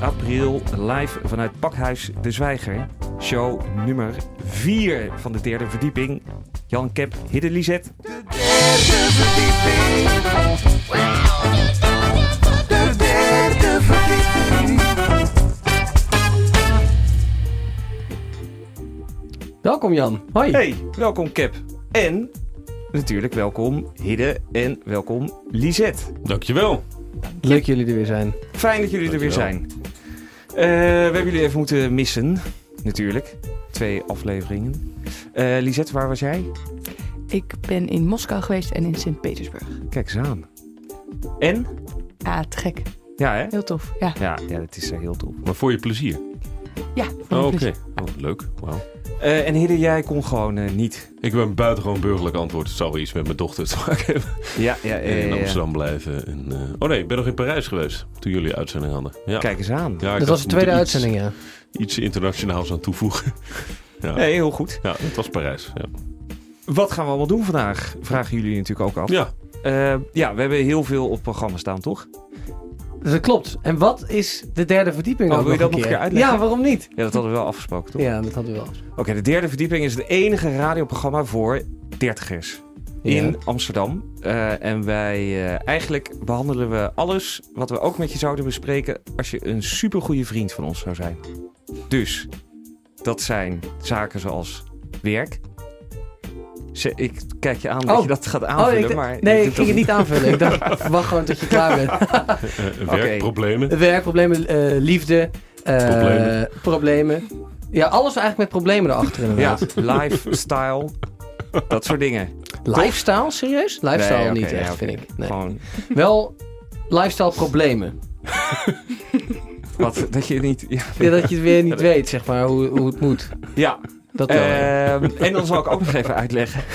april live vanuit Pakhuis De Zwijger. Show nummer 4 van de derde verdieping. Jan Kep, Hidde Lisette. Welkom Jan. Hoi. Hey, welkom Kep. En natuurlijk welkom Hidde en welkom Lisette. Dankjewel. Leuk jullie er weer zijn. Fijn dat jullie er weer zijn. Eh, we hebben jullie even moeten missen, natuurlijk. Twee afleveringen. Eh Lisette, waar was jij? Ik ben in Moskou geweest en in Sint-Petersburg. Kijk eens aan. En? Ja, te gek. Ja, hè? Heel tof. Ja, Ja, ja dat is eh, heel tof. Maar voor je plezier. Ja voor Oh, Oké. plezier. Oh, leuk. Wauw. Eh, en Hidde, jij kon gewoon eh, niet. Ik ben buitengewoon burgerlijk antwoord. Het zal wel iets met mijn dochter te maken hebben. Ja, ja, in Amsterdam blijven. En, eh, Oh nee, ik ben nog in Parijs geweest. Toen jullie uitzending hadden. Ja. Kijk eens aan. Ja, Dat was de tweede moeten iets- uitzending, ja. Iets internationaals aan toevoegen. ja. Nee, heel goed. ja, het was Parijs. Ja. Wat gaan we allemaal doen vandaag? Vragen jullie natuurlijk ook af. ja. Eh, ja, we hebben heel veel op programma staan, toch? Dat klopt. En wat is de derde verdieping Oh, ook wil je dat een nog een keer uitleggen? Ja, waarom niet? Ja, dat hadden we wel afgesproken, toch? Ja, dat hadden we wel. Oké, de derde verdieping is het enige radioprogramma voor dertigers in Ja. Amsterdam. Eh, en wij eh, eigenlijk behandelen we alles wat we ook met je zouden bespreken als je een supergoeie vriend van ons zou zijn. Dus dat zijn zaken zoals werk. Ze- ik kijk je aan dat Oh. je dat gaat Oh, aanvullen, ik maar nee, ik ging het niet aanvullen. Ik dacht, wacht gewoon tot je klaar bent. Eh, werkproblemen. Werkproblemen, eh, liefde, eh, Problemen. problemen. Ja, alles eigenlijk met problemen erachter Ja, inderdaad. lifestyle, dat soort dingen. Lifestyle, serieus? Lifestyle Nee, niet ja, echt, vind ik. Nee. Gewoon Wel lifestyle problemen. wat, dat je niet... Ja, Ja, dat je het weer niet weet, zeg maar, hoe, hoe het moet. ja Dat. Ehm, en dan zal ik ook nog even uitleggen.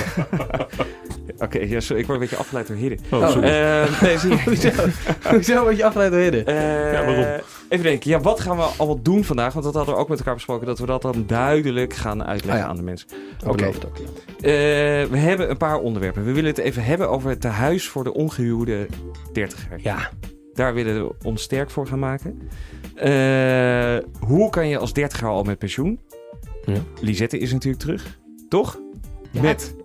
Oké, ja, sorry, ik word een beetje afgeleid door Hidden. Oh, sorry. Ehm, nee, zie je. Hoezo? Word je afgeleid door Hidden? Eh, Ja, waarom? Even denken, ja, wat gaan we allemaal doen vandaag? Want dat hadden we ook met elkaar besproken, dat we dat dan duidelijk gaan uitleggen Ah, ja. aan de mensen. Oké. ook, ja. Eh, we hebben een paar onderwerpen. We willen het even hebben over het tehuis voor de ongehuwde dertiger. Ja. Daar willen we ons sterk voor gaan maken. Eh, hoe kan je als dertiger al met pensioen? Ja. Lisette is natuurlijk terug, toch? Ja. Met...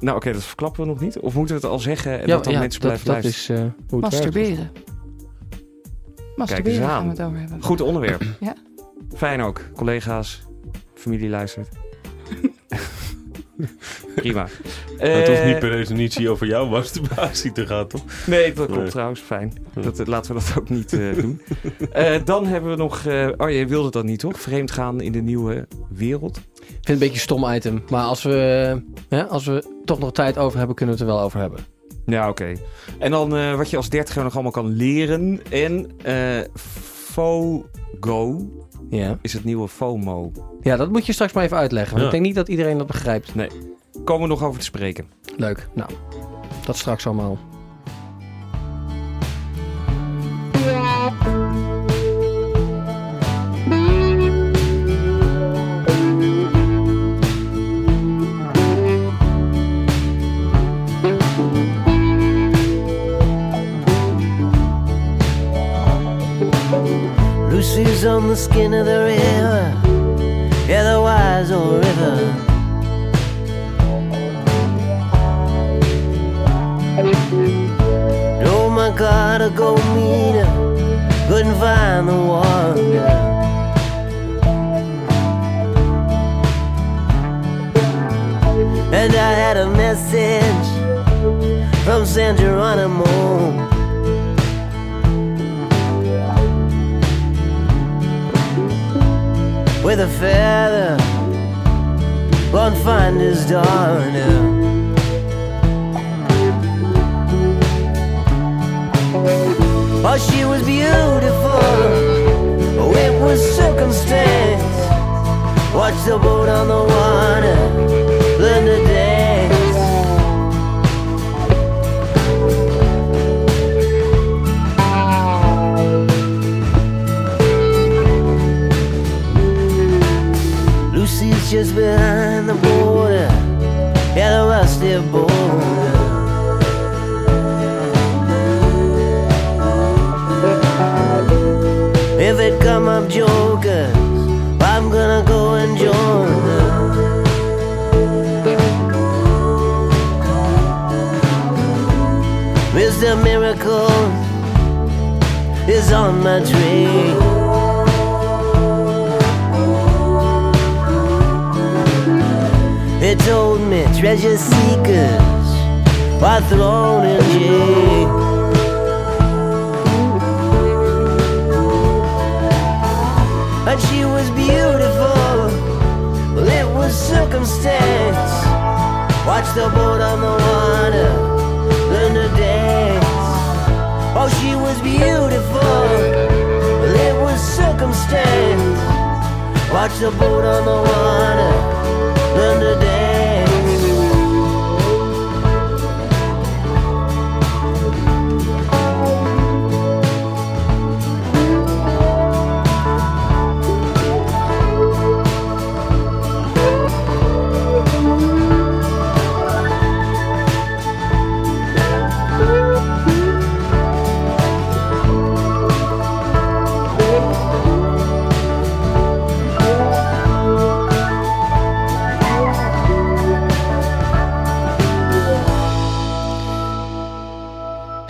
Nou oké, dat verklappen we nog niet. Of moeten we het al zeggen en Ja, dat dan ja, mensen dat, blijven dat luisteren? is eh, hoe het werkt. Masturberen. Masturberen aan. gaan we het over hebben. Goed onderwerp. Ja. Fijn ook. Collega's, familie luistert. Prima. Het hoeft Eh, niet per definitie over jouw masturbatie te gaan, toch? Nee, dat klopt Nee. trouwens. Fijn. Dat, laten we dat ook niet eh, doen. Eh, dan hebben we nog... eh, oh, je wilde dat niet, toch? Vreemd gaan in de nieuwe wereld. Ik vind het een beetje een stom item. Maar als we, hè, als we toch nog tijd over hebben, kunnen we het er wel over hebben. Ja, oké. En dan eh, wat je als dertiger nog allemaal kan leren. En eh FOGO Ja. is het nieuwe FOMO. ja, dat moet je straks maar even uitleggen. Want Ja. ik denk niet dat iedereen dat begrijpt. Komen we nog over te spreken. Leuk. Nou, dat straks allemaal. The skin of the river, yeah, the wise old river. Oh my God, a go meet her, couldn't find the yeah. And I had a message from San Geronimo. With a feather. Won't find his daughter. Oh, she was beautiful. Oh, it was circumstance. Watch the boat on the water. Just behind the border. Yeah, the rusty border. If it come up jokers, I'm gonna go and join. Mr. Miracle is on my tree. Told me treasure seekers are thrown in jail. And she was beautiful, well, it was circumstance. Watch the boat on the water, learn to dance. Oh, she was beautiful, well, it was circumstance. Watch the boat on the water, learn to dance.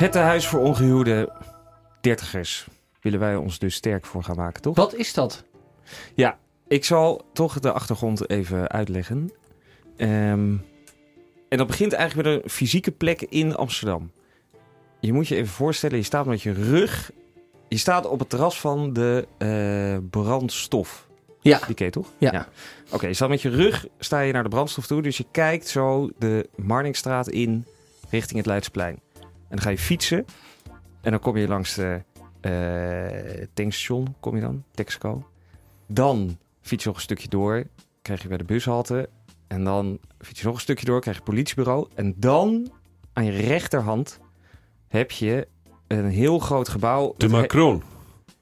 Het tehuis voor ongehuwde dertigers. Willen wij ons dus sterk voor gaan maken, toch? Wat is dat? Ik zal toch de achtergrond even uitleggen. Ehm, en dat begint eigenlijk met een fysieke plek in Amsterdam. Je moet je even voorstellen, je staat met je rug... Je staat op het terras van de eh, brandstof. Ja. Die ken je toch? Ja. Oké, je staat met je rug, sta je naar de brandstof toe. Dus je kijkt zo de Marnixstraat in richting het Leidsplein. En dan ga je fietsen. En dan kom je langs de eh, tankstation, kom je dan, Texco. Dan fiets je nog een stukje door, krijg je bij de bushalte. En dan fiets je nog een stukje door, krijg je het politiebureau. En dan, aan je rechterhand, heb je een heel groot gebouw. De Macron.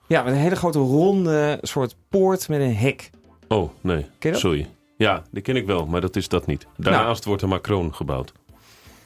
Ja, met een hele grote ronde soort poort met een hek. Oh, nee. Sorry. Ja, die ken ik wel, maar dat is dat niet. Daarnaast wordt de Macron gebouwd.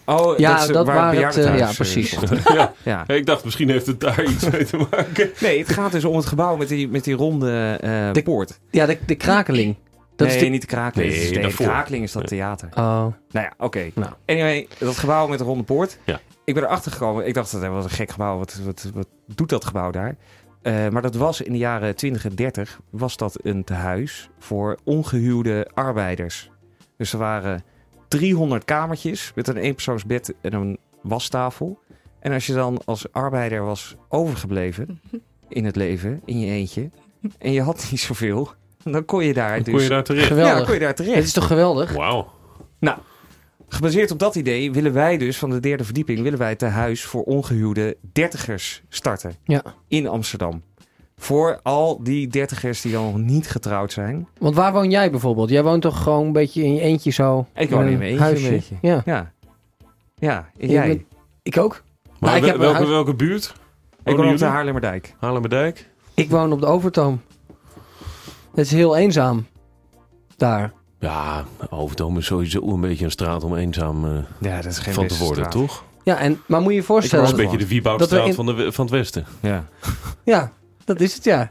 Oh, Ja, is, dat waar het, eh, ja, precies. ja. ja. Ik dacht, misschien heeft het daar iets mee te maken. Nee, het gaat dus om het gebouw met die, met die ronde eh, De- poort. Ja, de, de krakeling. Dat nee, is de... niet de krakeling. Nee, Nee, de krakeling is dat theater. Oh. Nou ja, oké. Nou. Anyway, dat gebouw met de ronde poort. Ja. Ik ben erachter gekomen. Ik dacht, dat was een gek gebouw. Wat, wat, wat doet dat gebouw daar? Eh, maar dat was in de jaren 20 en 30 was dat een tehuis voor ongehuwde arbeiders. Dus er waren 300 kamertjes met een eenpersoonsbed en een wastafel. En als je dan als arbeider was overgebleven in het leven, in je eentje, en je had niet zoveel, dan kon je daar Dan dus... kon je daar terecht. ja, Geweldig. dan kon je daar terecht. Het is toch geweldig? Wauw. Gebaseerd op dat idee willen wij dus van de derde verdieping willen wij het tehuis voor ongehuwde dertigers starten Ja. in Amsterdam. Voor al die dertigers die dan nog niet getrouwd zijn. Want waar woon jij bijvoorbeeld? Jij woont toch gewoon een beetje in je eentje zo? Ik woon in mijn eentje huisje? een beetje. Ja. Ja. Ja, en jij? bent- Ik ook. Maar Nou, ik heb welke, huis- welke buurt? ik woon op de? Haarlemmerdijk. Haarlemmerdijk? Ik woon op de Overtoom. Het is heel eenzaam. Daar. Ja, Overtoom is sowieso een beetje een straat om eenzaam eh, Ja, dat is geen van te worden, straat. toch? Ja, en, maar moet je je Ik Dat voorstellen... is woon een beetje de Wieboudstraat in- van, de, van het westen. Ja. Ja, dat is het ja.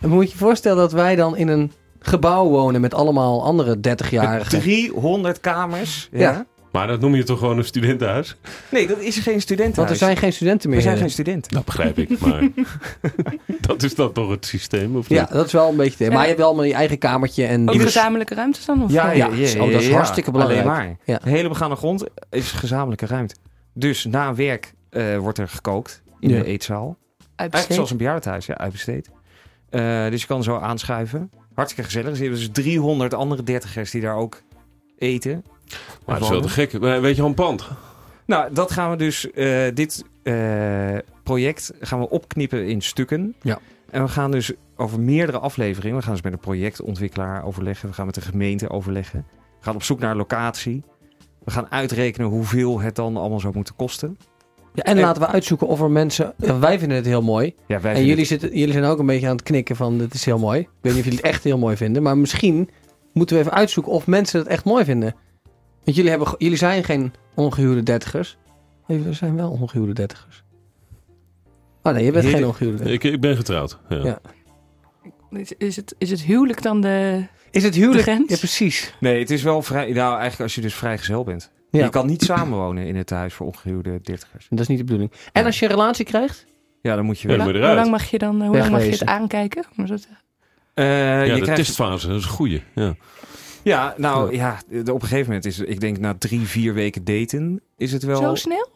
En moet je je voorstellen dat wij dan in een gebouw wonen met allemaal andere 30-jarigen. 300 kamers. Ja. Ja. Maar dat noem je toch gewoon een studentenhuis? Nee, dat is geen studentenhuis. Want er zijn geen studenten meer. er zijn geen studenten. Dat begrijp ik, maar dat is dan toch het systeem, of Ja, niet? dat is wel een beetje... Ja. Maar je hebt wel allemaal je eigen kamertje en... Ook die- gezamenlijke ruimtes dan? Of Ja, ja, Ja, ja, oh, dat is ja, hartstikke belangrijk. Alleen maar. Ja. De hele begane grond is gezamenlijke ruimte. Dus na werk eh, wordt er gekookt in Ja. de eetzaal. Eigenlijk uitbesteed. zoals een bejaardentehuis, ja, uitbesteed. Eh, dus je kan zo aanschuiven. Hartstikke gezellig. Er zitten dus 300 andere dertigers die daar ook eten. Maar dat is wel te gek. Weet je al een pand? Nou, dat gaan we dus, eh, dit eh, project gaan we opknippen in stukken. Ja. En we gaan dus over meerdere afleveringen, we gaan dus met een projectontwikkelaar overleggen. We gaan met de gemeente overleggen. We gaan op zoek naar locatie. We gaan uitrekenen hoeveel het dan allemaal zou moeten kosten. Ja, en En- laten we uitzoeken of er mensen... ja, wij vinden het heel mooi. Ja, wij En jullie, zitten, jullie zijn ook een beetje aan het knikken van... dit is heel mooi. Ik weet niet of jullie het echt heel mooi vinden. Maar misschien moeten we even uitzoeken of mensen het echt mooi vinden. Want jullie, hebben, jullie zijn geen ongehuwde dertigers. Nee, Jullie zijn wel ongehuwde dertigers. Oh nee, je bent geen ongehuwde dertiger. Ik, ik ben getrouwd. Ja. Is, is, het, is het huwelijk dan de... Is het huwelijk? De grens? Ja, precies. Nee, het is wel vrij... Nou, eigenlijk als je dus vrijgezel bent. Ja. Je kan niet samenwonen in het huis voor ongehuwde dertigers. Dat is niet de bedoeling. En als je een relatie krijgt? Ja, dan moet je wel... dan Hoe lang, eruit. hoe lang mag je dan hoe lang mag je het aankijken? Eh, Ja, je de krijgt- testfase, dat is een goeie. Ja. Ja, nou ja, de- op een gegeven moment is ik denk na drie, vier weken daten is het wel... Zo snel?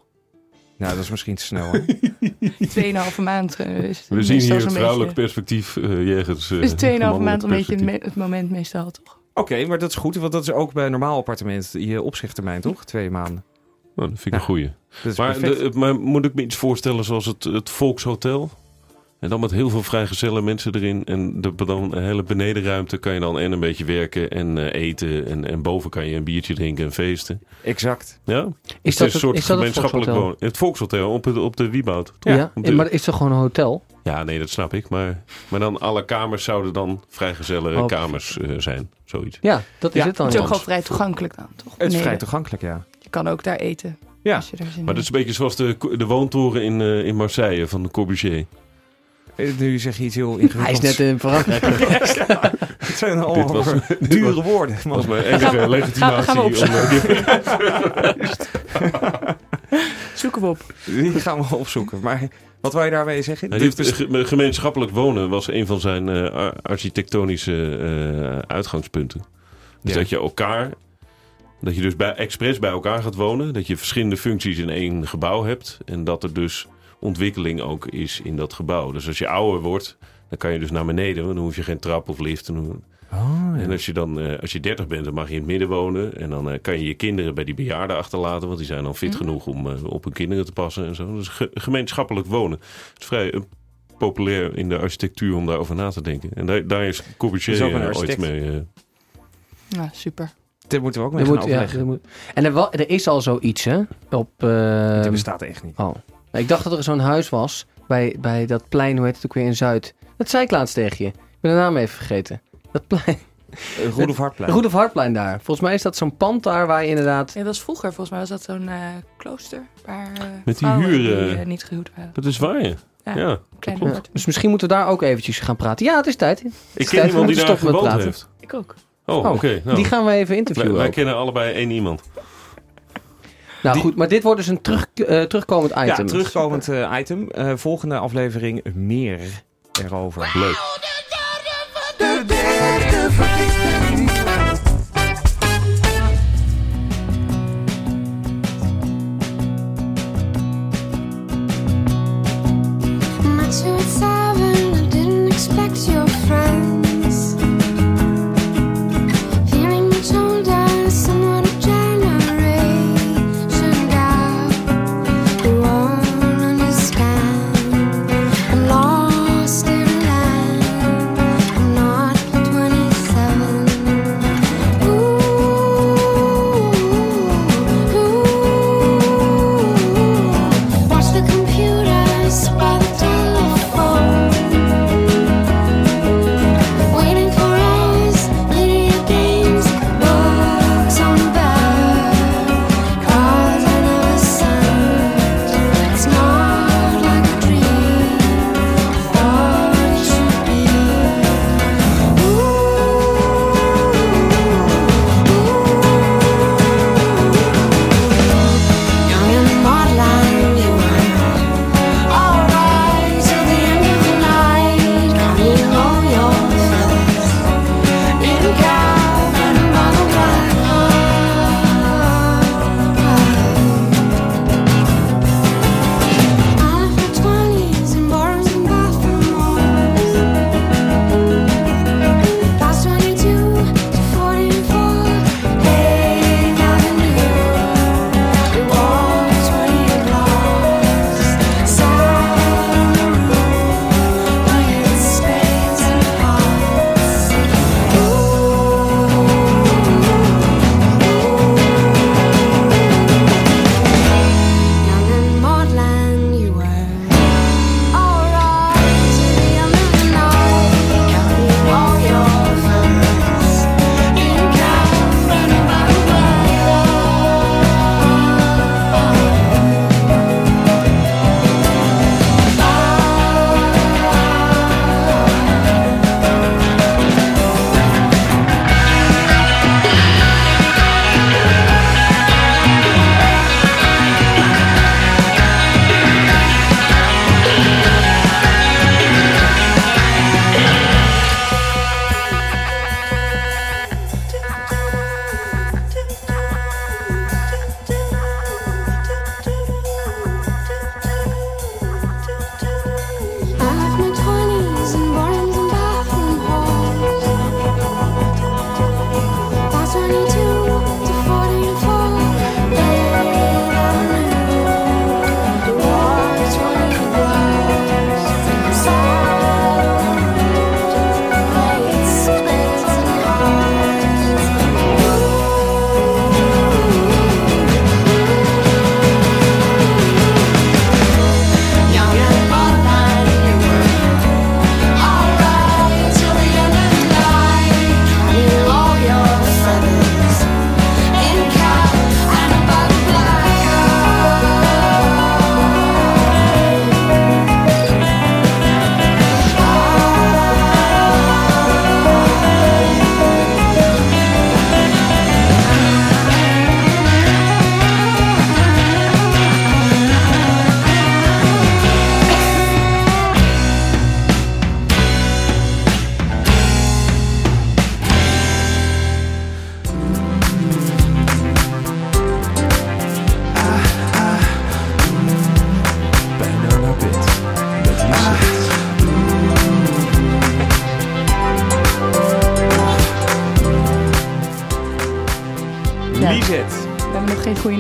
Nou, dat is misschien te snel. Hè? Tweeënhalve maand eh, is het We zien hier zo'n het vrouwelijk beetje... perspectief uh, jegens uh, is tweeënhalve maand een beetje het, me- het moment meestal, toch? Oké, maar dat is goed, want dat is ook bij een normaal appartement je opzichttermijn, toch? Twee maanden. Nou, dat vind ik een goeie. Maar, de, maar moet ik me iets voorstellen zoals het, het Volkshotel? En dan met heel veel vrijgezelle mensen erin. En de, dan een hele benedenruimte kan je dan en een beetje werken en eh, eten. En, en boven kan je een biertje drinken en feesten. Exact. Ja? Is het dat, is een soort is gemeenschappelijk wonen. Het Volkshotel op, het, op de Wieboud. Ja, op de- maar is toch gewoon een hotel? Ja, nee, dat snap ik. Maar, maar dan alle kamers zouden dan vrijgezelle Oh. kamers eh, zijn. Zoiets. Ja, dat is Ja, het dan. Het is ja. ook gewoon vrij toegankelijk dan, toch? Het is vrij toegankelijk, ja. Je kan ook daar eten. Ja. Maar dat is een beetje zoals de, de woontoren in, eh, in Marseille van de Corbusier. Eh, Nu zeg je iets heel Hij ingewikkelds. is net in Frankrijk. Het zijn allemaal was- dure woorden. Dat was man. mijn enige Gaan we- legitimatie. gaan we om, eh, Zoeken we op. Die gaan we opzoeken. Maar wat wou je daarmee zeggen? Hij Dit ge- gemeenschappelijk wonen was een van zijn eh, ar- architectonische eh, uitgangspunten. Dus Ja. dat je elkaar, dat je dus bij, expres bij elkaar gaat wonen. Dat je verschillende functies in één gebouw hebt. En dat er dus ontwikkeling ook is in dat gebouw. Dus als je ouder wordt, dan kan je dus naar beneden. Want dan hoef je geen trap of lift. Dan- Oh, ja. En als je dan, eh, als je 30 bent, dan mag je in het midden wonen. En dan eh, kan je je kinderen bij die bejaarden achterlaten. Want die zijn dan fit Mhm. genoeg om eh, op hun kinderen te passen en zo. Dus ge- gemeenschappelijk wonen. Het is vrij populair in de architectuur om daarover na te denken. En daar, daar is Corbusier ooit mee. Nou, super. Dit moeten we ook mee gaan moet, ja, overleggen. moet- En er, er is al zoiets, hè? Op, eh, Dit bestaat echt niet. oh. Ik dacht dat er zo'n huis was bij, bij dat plein, hoe heet het ook weer in Zuid? Dat zei ik laatst tegen je. Ik ben de naam even vergeten. Dat plein. Uh, Roelof Hartplein. Roelof Hartplein daar. Volgens mij is dat zo'n pand daar waar je inderdaad... Ja, dat was vroeger, volgens mij was dat zo'n eh, klooster. Waar eh, Met die vrouwen huur, die, eh, eh, niet gehuwd waren. dat is waar, ja. Ja, apart. Dus misschien moeten we daar ook eventjes gaan praten. Ja, het is tijd. Het Ik is ken tijd, iemand die daar gewoond praten. heeft. Ik ook. Oh, Oh, oké. nou. Die gaan we even interviewen. wij kennen allebei één iemand. Nou Die- goed, maar dit wordt dus een terug, eh, terugkomend item. Ja, terugkomend eh, item. Eh, volgende aflevering meer erover. Leuk.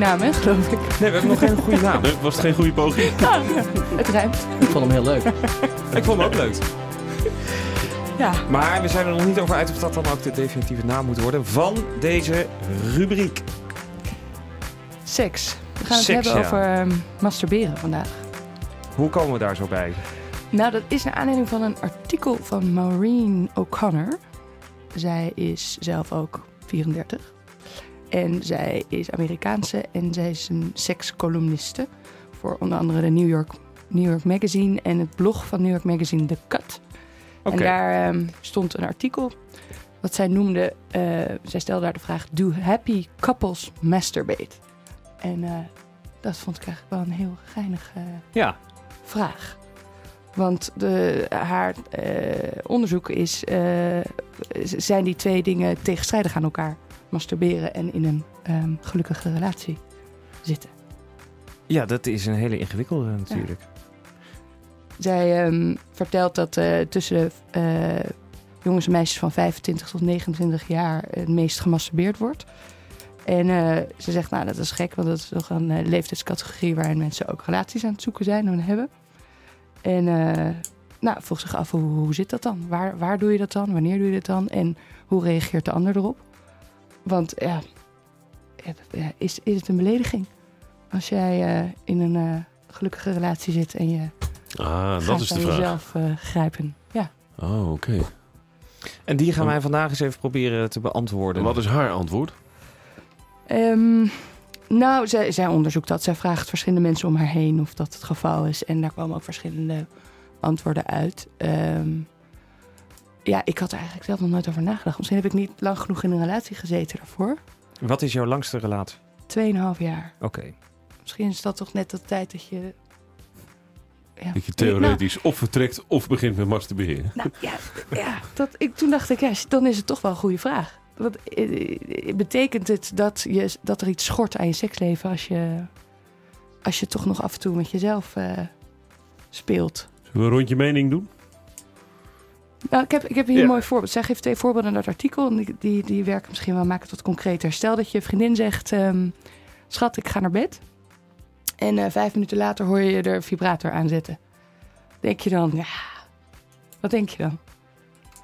Naam, hè, geloof ik. Nee, we hebben nog geen goede naam. Nee, was het geen goede poging? Het rijmt. Ik vond hem heel leuk. Ik vond hem ook leuk. Ja. Maar we zijn er nog niet over uit of dat dan ook de definitieve naam moet worden van deze rubriek. Seks. We gaan het Seks, hebben ja. over ehm, masturberen vandaag. Hoe komen we daar zo bij? Nou, dat is naar aanleiding van een artikel van Maureen O'Connor. Zij is zelf ook 34. En zij is Amerikaanse en zij is een sekscolumniste. Voor onder andere de New York, New York Magazine en het blog van New York Magazine The Cut. Oké. En daar ehm, stond een artikel wat zij noemde... eh, zij stelde daar de vraag... Do happy couples masturbate? En eh, dat vond ik eigenlijk wel een heel geinige Ja. vraag. Want de, haar eh, onderzoek is... eh, zijn die twee dingen tegenstrijdig aan elkaar? Masturberen en in een ehm, gelukkige relatie zitten. Ja, dat is een hele ingewikkelde natuurlijk. Zij ehm, vertelt dat eh, tussen eh, jongens en meisjes van 25 tot 29 jaar het meest gemasturbeerd wordt. En eh, ze zegt, nou dat is gek, want dat is toch een leeftijdscategorie waarin mensen ook relaties aan het zoeken zijn en hebben. En nou, vroeg zich af, hoe, hoe zit dat dan? Waar, waar doe je dat dan? Wanneer doe je dat dan? En hoe reageert de ander erop? Want ja, is, is het een belediging? Als jij eh, in een eh, gelukkige relatie zit en je Ah, dat gaat is de aan vraag. jezelf eh, grijpen. Ja. Oh, oké. En die gaan wij vandaag eens even proberen te beantwoorden. En wat is haar antwoord? Ehm, nou, zij, zij onderzoekt dat. Zij vraagt verschillende mensen om haar heen of dat het geval is. En daar komen ook verschillende antwoorden uit. Ehm, ja, ik had er eigenlijk zelf nog nooit over nagedacht. Misschien heb ik niet lang genoeg in een relatie gezeten daarvoor. Wat is jouw langste relatie? Tweeënhalf jaar. Oké. Misschien is dat toch net de tijd dat je... Ja. Dat je theoretisch of vertrekt of begint met masturberen. Nou ja, ja dat, ik, toen dacht ik, ja, dan is het toch wel een goede vraag. Want, eh, betekent het dat, je, dat er iets schort aan je seksleven als je, als je toch nog af en toe met jezelf eh, speelt? Zullen we een rondje mening doen? Nou, ik heb, ik heb hier Ja. een mooi voorbeeld. Zij geeft twee voorbeelden in dat artikel. En die, die, die werken misschien wel maken tot concreter. Stel dat je vriendin zegt: ehm, Schat, ik ga naar bed. En eh, vijf minuten later hoor je er vibrator aanzetten. Denk je dan, ja. Wat denk je dan?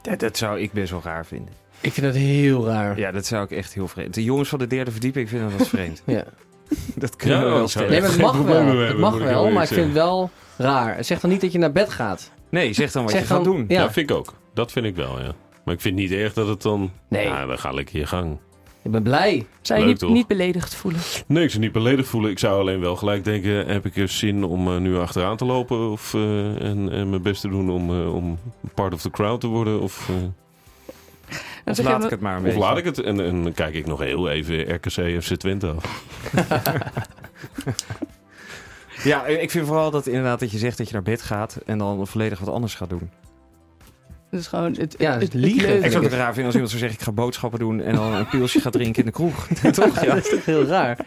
Dat, dat zou ik best wel raar vinden. Ik vind het heel raar. Ja, dat zou ik echt heel vreemd. De jongens van de derde verdieping vinden dat vreemd. Ja. dat kunnen Ja, we wel dat stellen. Nee, maar het mag wel. Het mag wel, maar ik vind het wel raar. Zeg dan niet dat je naar bed gaat. Nee, zeg dan wat Zeg je gaat dan- doen. Ja. Ja, vind ik ook. Dat vind ik wel, ja. Maar ik vind niet erg dat het dan... Nee. Ja, dan ga lekker je gang. Ik ben blij. Zou je Leuk, niet, niet beledigd voelen? Nee, ik zou niet beledigd voelen. Ik zou alleen wel gelijk denken... heb ik er zin om eh, nu achteraan te lopen? Of, eh, en, en mijn best te doen om, eh, om part of the crowd te worden? Of, Dan Of laat ik het maar een of beetje. laat ik het? En, en dan kijk ik nog heel even RKC FC Twente af. Ja, ik vind vooral dat inderdaad dat je zegt dat je naar bed gaat en dan volledig wat anders gaat doen. Dat is gewoon het, Ja, het, het het liegen. Ik zou het raar vinden als iemand zou zeggen ik ga boodschappen doen en dan een pilsje gaat drinken in de kroeg. Toch? Ja. Dat is toch heel raar.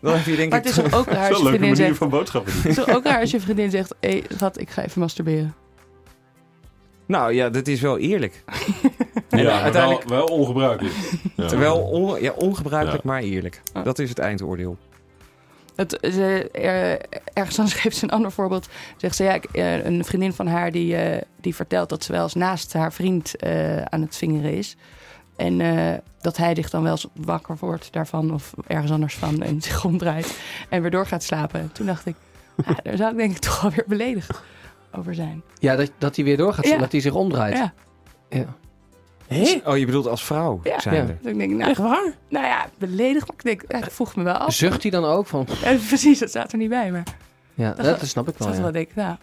Dan heb je denk Maar ik... het is toch ook raar als je leuke vriendin manier zegt... van boodschappen doen. Het is ook raar als je vriendin zegt... Hé, hey, schat, ik ga even masturberen. Nou ja, dat is wel eerlijk. Ja, uiteindelijk- wel, wel ongebruikelijk. Ja. Terwijl on- ja, ongebruikelijk, Ja. maar eerlijk. Dat is het eindoordeel. Het, ze, er- ergens anders geeft ze een ander voorbeeld. Zegt ze, ja, ik- eh, een vriendin van haar die, eh, die vertelt dat ze wel eens naast haar vriend eh, aan het vingeren is. En dat hij zich dan wel eens wakker wordt daarvan of ergens anders van en zich omdraait en weer door gaat slapen. Toen dacht ik, ah, daar zou ik denk ik toch wel weer beledigd over zijn. Ja, dat, dat hij weer doorgaat. Ja. Dat hij zich omdraait. Ja. Ja. Oh, je bedoelt als vrouw Ja. zijnde? Dus ik denk, nou, waar? nou ja, beledigd, maar ik denk, ja, ik vroeg me wel af. Zucht hij dan ook van... Ja, precies, dat staat er niet bij, maar Ja, Dat- dat, snap ik wel. wel Ja. denk ik, nou,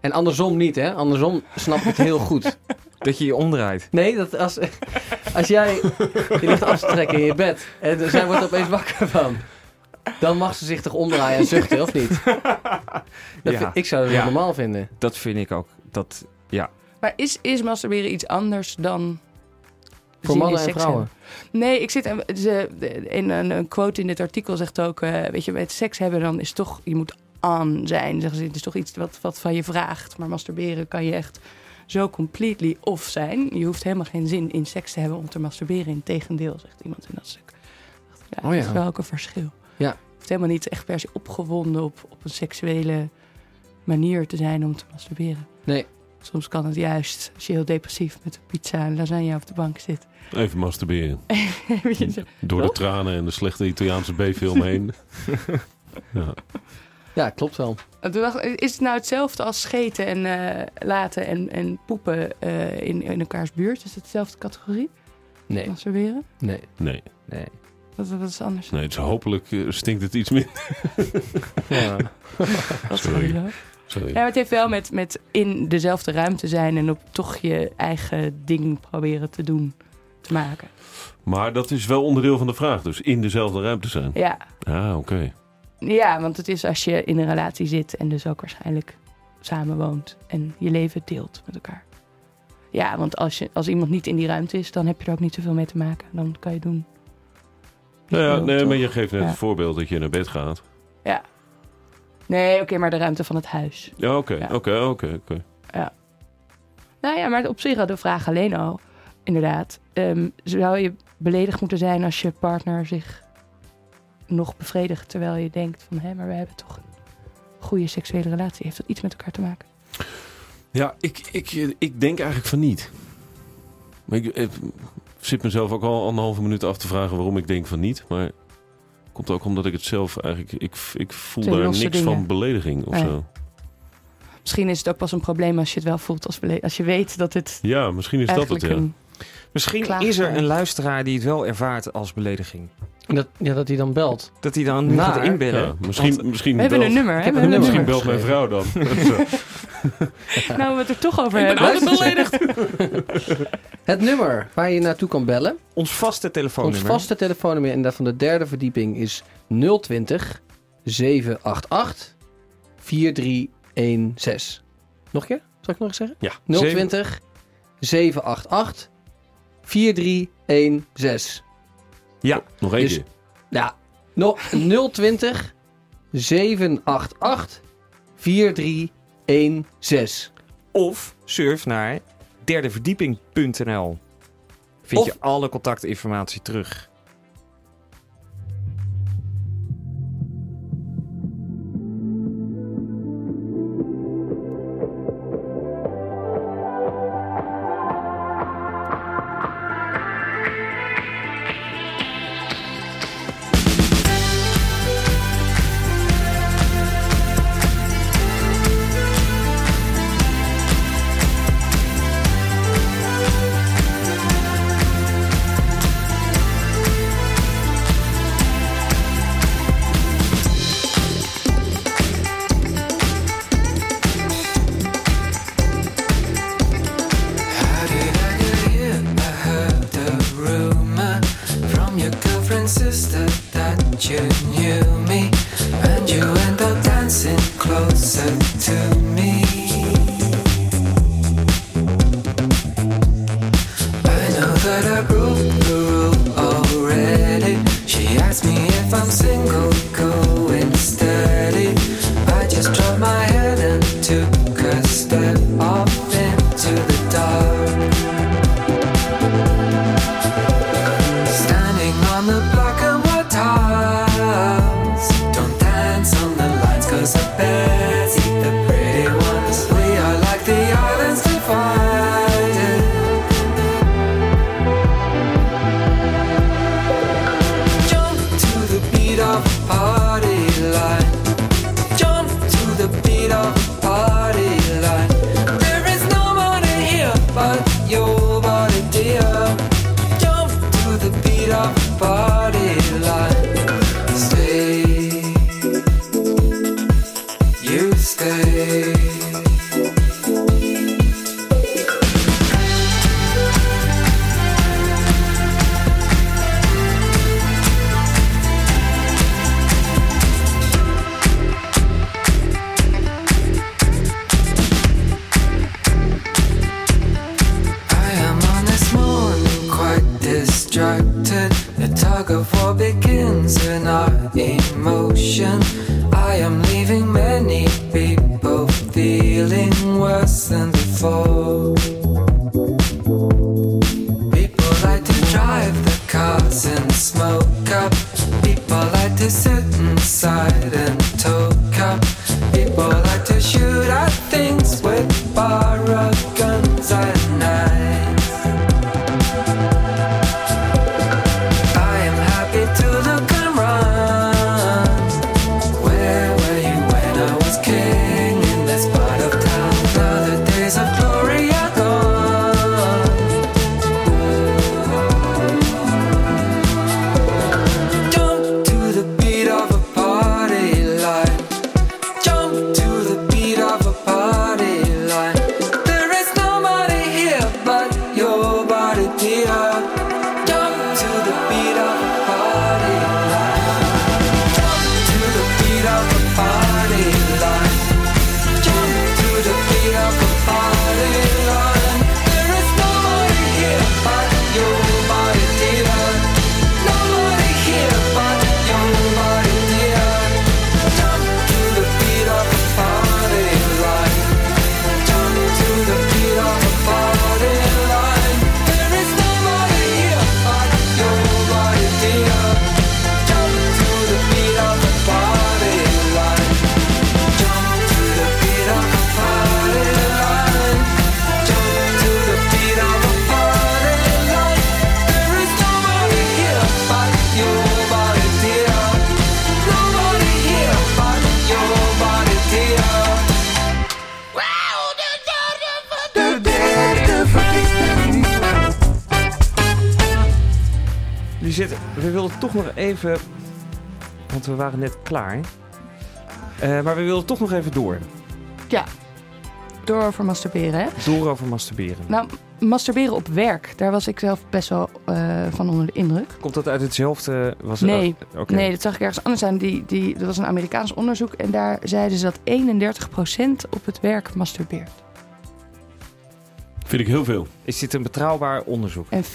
En andersom niet, hè? Andersom snap ik het heel goed. Dat je je omdraait. Nee, dat als, als jij je ligt af te trekken in je bed en zij wordt opeens wakker van, dan mag ze zich toch omdraaien en zuchten, of niet? Dat Ja. vind- ik zou dat Ja. wel normaal vinden. Dat vind ik ook. Dat, ja. Maar is, is masturberen iets anders dan. Voor mannen en vrouwen. hebben? Nee, ik zit. en Ze, in een, een quote in dit artikel zegt ook. eh, weet je, met seks hebben dan is toch. Je moet aan zijn. Zeggen ze, het is toch iets wat, wat van je vraagt. Maar masturberen kan je echt zo completely off zijn. Je hoeft helemaal geen zin in seks te hebben om te masturberen. Integendeel, zegt iemand in dat stuk. Ja, Oh ja. Dat is wel ook een verschil. Ja. Het hoeft helemaal niet echt per se opgewonden op, op een seksuele manier te zijn om te masturberen. Nee. Soms kan het juist, als je heel depressief met een pizza en lasagne op de bank zit. Even masturberen. Door de tranen en de slechte Italiaanse B-film heen. ja. Ja, klopt wel. Toen dacht ik, Is het nou hetzelfde als scheten en eh, laten en, en poepen eh, in, in elkaars buurt? Is het dezelfde categorie? Nee, Masturberen? nee. Nee, Nee. Wat, wat is anders? nee dus hopelijk eh, stinkt het iets minder. Ja. Sorry. Sorry. Ja, maar het heeft wel met, met in dezelfde ruimte zijn en op toch je eigen ding proberen te doen, te maken. Maar dat is wel onderdeel van de vraag. Dus in dezelfde ruimte zijn. Ja, Ah, oké. ja want het is als je in een relatie zit en dus ook waarschijnlijk samen woont en je leven deelt met elkaar. Ja, want als, je, als iemand niet in die ruimte is, dan heb je er ook niet zoveel mee te maken. Dan kan je doen. Nou ja, nee, maar je geeft net Ja. het voorbeeld dat je naar bed gaat. Nee, oké, maar de ruimte van het huis. Ja, oké, Ja. oké, oké, oké. Nou ja, maar op zich al de vraag alleen al, inderdaad. ehm, zou je beledigd moeten zijn als je partner zich nog bevredigt... terwijl je denkt van, hé, maar we hebben toch een goede seksuele relatie. Heeft dat iets met elkaar te maken? Ja, ik, ik, ik denk eigenlijk van niet. Maar ik, ik zit mezelf ook al anderhalve minuut af te vragen waarom ik denk van niet. Maar komt ook omdat ik het zelf eigenlijk... Ik, ik voel daar niks dingen. van belediging of Nee. zo. Misschien is het ook pas een probleem als je het wel voelt. Als, als je weet dat het Ja, misschien is dat het, ja. Misschien is er een luisteraar die het wel ervaart als belediging. En Dat, ja, dat hij dan belt. Dat hij dan nu Maar- gaat inbellen. Ja, misschien, misschien We hebben een nummer, hè? heb een hebben een Misschien nummer. belt mijn vrouw dan. Zo. Nou, we het er toch over Ik ben hebben. altijd beledigd. Het nummer waar je naartoe kan bellen. Ons vaste Ons telefoonnummer. vaste telefoonnummer en dat van de derde verdieping is 020 788 4316. Nog een keer? Zal ik nog eens zeggen? Ja, 020 788 4316. Ja, Nog Dus- keer. Ja, no, 020 788 4316. Of surf naar derdeverdieping.nl. Vind Of- je alle contactinformatie terug. We wilden toch nog even... Want we waren net klaar. Eh, maar we wilden toch nog even door. Door over masturberen, hè? Door over masturberen. Nou, masturberen op werk, daar was ik zelf best wel eh, van onder de indruk. Komt dat uit hetzelfde... Was het- Nee. oh, oké. Nee, dat zag ik ergens anders aan. Die, die, dat was een Amerikaans onderzoek en daar zeiden ze dat 31% op het werk masturbeert. Vind ik heel veel. Is dit een betrouwbaar onderzoek? En 24%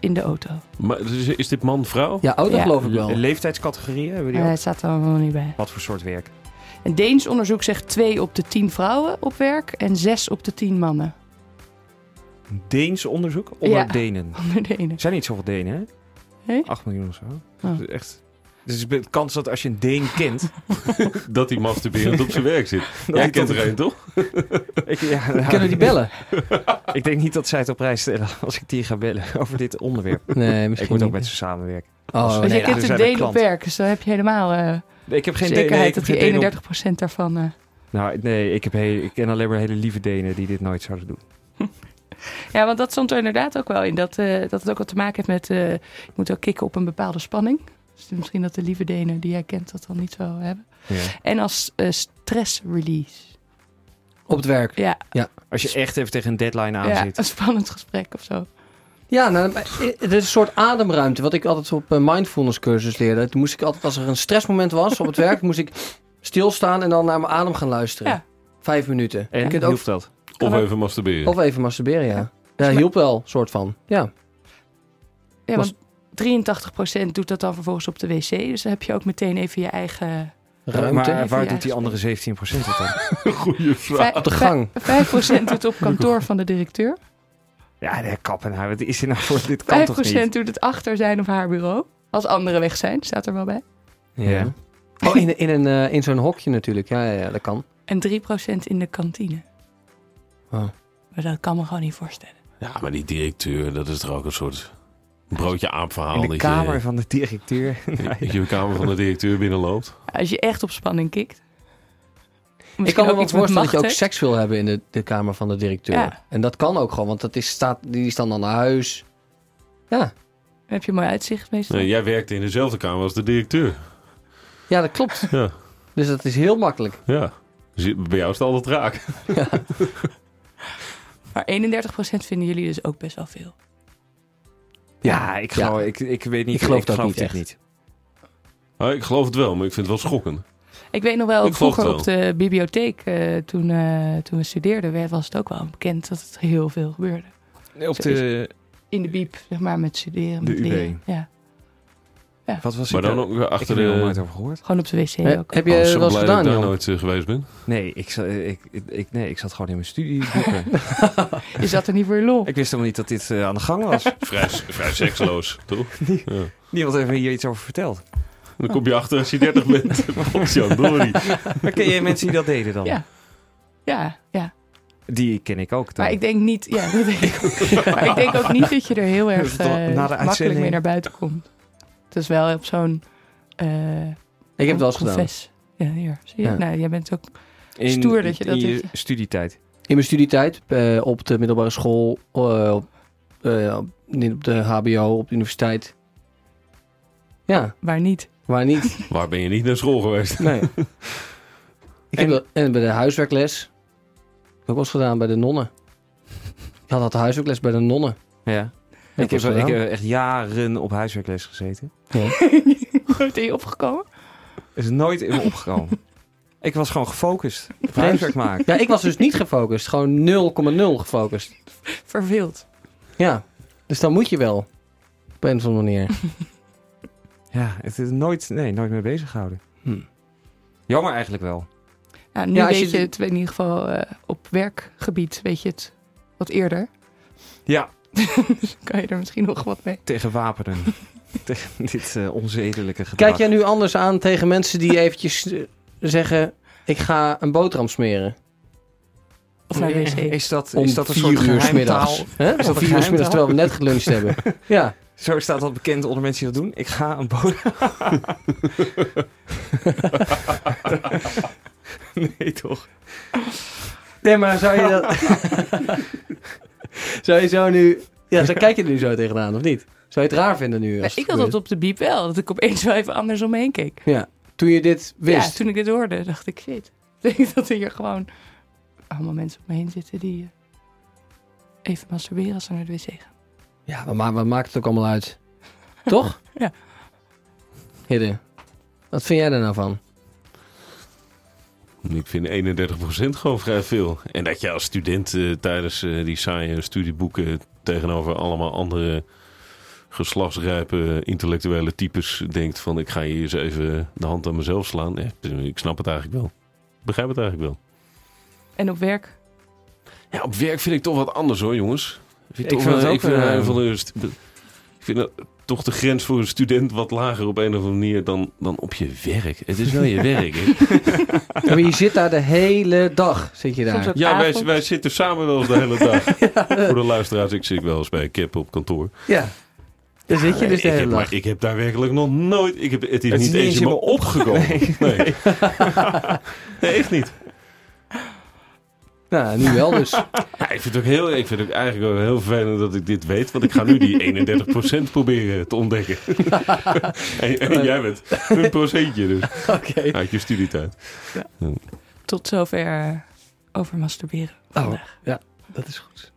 in de auto. Maar is, is dit man, vrouw? Ja, auto Ja. geloof ik wel. Leeftijdscategorieën hebben die Eh, ook? het staat er allemaal niet bij. Wat voor soort werk? Een Deens onderzoek zegt 2 op de 10 vrouwen op werk en 6 op de 10 mannen. Een Deens onderzoek? Onder Ja. Denen. Onder de ene. Er zijn niet zoveel Denen, hè? Nee? 8 miljoen of zo. Oh. Dat is echt... Dus de kans dat als je een Deen kent... Dat hij masturberend op zijn werk zit. Jij hij kent er een, toch? ik, ja, nou, Kunnen die bellen? ik denk niet dat zij het op prijs stellen als ik die ga bellen over dit onderwerp. Nee, ik misschien moet ook niet. met ze samenwerken. Oh, nee, je kent een Deen op werk, dus dan heb je helemaal eh, Ik heb geen zekerheid ik dat die geen Deen op- 31% daarvan... eh, Nou, nee, ik, heb heel, ik ken alleen maar hele lieve Denen die dit nooit zouden doen. Ja, want dat stond er inderdaad ook wel in. Dat, eh, dat het ook wat te maken heeft met... eh, je moet ook kicken op een bepaalde spanning. Dus misschien dat de lieve Denen die jij kent dat dan niet zo hebben. Ja. En als eh, stress release. Op het werk. Ja, Als je echt even tegen een deadline aan ja zit. een spannend gesprek of zo. Ja, nou, maar het is een soort ademruimte. Wat ik altijd op een mindfulness cursus leerde. Toen moest ik altijd, als er een stressmoment was op het werk, moest ik stilstaan en dan naar mijn adem gaan luisteren. Ja. Vijf minuten. En je kunt hielp ook, dat? Of even masturberen. of even masturberen, ja. Ja, hielp wel, soort van. Ja. Ja, want 83% doet dat dan vervolgens op de wc. Dus dan heb je ook meteen even je eigen... Ruimte. Maar Even waar doet die andere 17% het dan? Goeie vraag. Vij- de gang. vij- 5% doet op kantoor van de directeur. Ja, de kappen nou. Wat is er nou voor? Dit kan 5% toch niet? doet het achter zijn of haar bureau. Als anderen weg zijn, staat er wel bij. Ja. Oh, in, in, een, eh, in zo'n hokje natuurlijk. Ja, ja, ja, dat kan. En 3% in de kantine. Oh. Maar dat kan me gewoon niet voorstellen. Ja, maar die directeur, dat is toch ook een soort broodje aapverhaal. In de kamer je, van de directeur. dat je de kamer van de directeur binnenloopt. Als je echt op spanning kikt. Ik kan me wel iets voorstellen dat je ook seks wil hebben in de, de kamer van de directeur. Ja. En dat kan ook gewoon, want dat is, staat, die is dan naar huis. Ja, Dan heb je een mooi uitzicht meestal. Nee, jij werkte in dezelfde kamer als de directeur. ja dat klopt. Ja, Dus dat is heel makkelijk. ja. Dus bij jou is het altijd raak. Maar 31% vinden jullie dus ook best wel veel. Ja, ik, Ja. geloof, ik, ik weet niet. Ik geloof dat niet echt. niet. Ah, ik geloof het wel, maar ik vind het wel schokkend. Ik weet nog wel, Ik vroeger het op de bibliotheek, eh, toen, eh, toen we studeerden, werd- was het ook wel bekend dat het heel veel gebeurde. Op de, In de biep, zeg maar, met studeren, De met UB. leren. Ja, wat was Maar dan ook weer Ik achter heb er nog de... nooit over gehoord. gewoon op de wc He- ook. heb Oh, je zo wel eens blij dat gedaan, ik nooit eh, geweest ben. Nee ik, za- ik, ik, ik- nee, ik zat gewoon in mijn studieboeken. Je zat er niet voor je lol. ik wist helemaal niet dat dit eh, aan de gang was. Vrij, vrij seksloos, toch? Ja. Niemand heeft me hier iets over verteld. Dan kom je achter als je 30 bent. Potjandori. Maar ken je mensen die dat deden dan? Ja. Ja, ja. Die ken ik ook. Dan. Maar ik denk niet, ja, dat denk ik ook. Maar ik denk ook niet dat je er heel erg eh, de makkelijk mee naar buiten komt. Het is wel op zo'n... eh Ik heb het wel eens gedaan. Ja, hier. Zie je? Ja. Nou, jij bent ook... in, stoer dat je dat in je doet, studietijd. In mijn studietijd, eh, op de middelbare school, eh, op, op de HBO, op de universiteit. Ja, Waar niet. waar niet? Waar ben je niet naar school geweest? Nee. Ik heb wel- en bij de huiswerkles. Heb ik ook wel eens gedaan bij de nonnen. Ik had altijd huiswerkles bij de nonnen. Ja. Ik heb, ik heb echt jaren op huiswerkles gezeten. Nooit in je opgekomen? Is nooit in me opgekomen. ik was gewoon gefocust. huiswerk maken. Ja, ik was dus niet gefocust. Gewoon 0,0 gefocust. Verveeld. Ja, dus dan moet je wel. Op een of andere manier. Ja, het is nooit, nee, nooit mee bezig gehouden. Hm. Jammer eigenlijk wel. Nu Ja, als weet je- je het in ieder geval eh, op werkgebied, weet je het wat eerder. Ja, kan je er misschien nog wat mee. tegen wapenen. tegen dit eh, onzedelijke gedrag. Kijk jij nu anders aan tegen mensen die eventjes eh, zeggen... Ik ga een boterham smeren. Of naar de wc. Is dat, Om is dat een vier soort uur 's geheimtaal? middags. Hè? dat vier uur 's middags terwijl we net geluncht hebben. Ja. Zo staat dat bekend onder mensen die dat doen. Ik ga een boterham... nee, toch? Nee, maar zou je dat... zou je zo nu... Ja, zo kijk je er nu zo tegenaan, of niet? Zou je het raar vinden nu? Als ik had dat op de biep wel, dat ik opeens wel even anders om me heen keek. Ja, toen je dit wist. Ja, toen ik dit hoorde, dacht ik, shit. Ik denk dat er hier gewoon allemaal mensen om me heen zitten die eh, even masturberen als ze naar de wc gaan. Ja, maar ma- wat maakt het ook allemaal uit? Toch? Ja. Hidde, wat vind jij er nou van? Ik vind 31% gewoon vrij veel. En dat je als student eh, tijdens eh, die saaie studieboeken tegenover allemaal andere geslachtsrijpe intellectuele types denkt van ik ga hier eens even de hand aan mezelf slaan. Ik snap het eigenlijk wel. Ik begrijp het eigenlijk wel. En op werk, Ja, op werk vind ik toch wat anders hoor, jongens. Vind Ik toch vind het ook, ik vind, eh, een van de st- ik vind dat toch de grens voor een student wat lager op een of andere manier dan, dan op je werk. Het is wel je werk. Hè? Ja, maar je zit daar de hele dag, zit je daar. Ja, wij, wij zitten samen wel eens de hele dag. Voor de luisteraars, ik zit wel eens bij Cap op kantoor. Ja. Daar zit je dus de ik hele heb, dag. maar ik heb daar werkelijk nog nooit... Ik heb, het is Het is niet niet eens in me opgekomen. Nee. Nee. echt niet. Nou, nu wel dus. Ja, ik vind het ook heel, ik vind het ook eigenlijk heel vervelend dat ik dit weet. Want ik ga nu die 31% proberen te ontdekken. en, en jij bent een procentje dus. Oké. Uit je studietijd. tot zover over masturberen. Oh, vandaag. ja, dat is goed.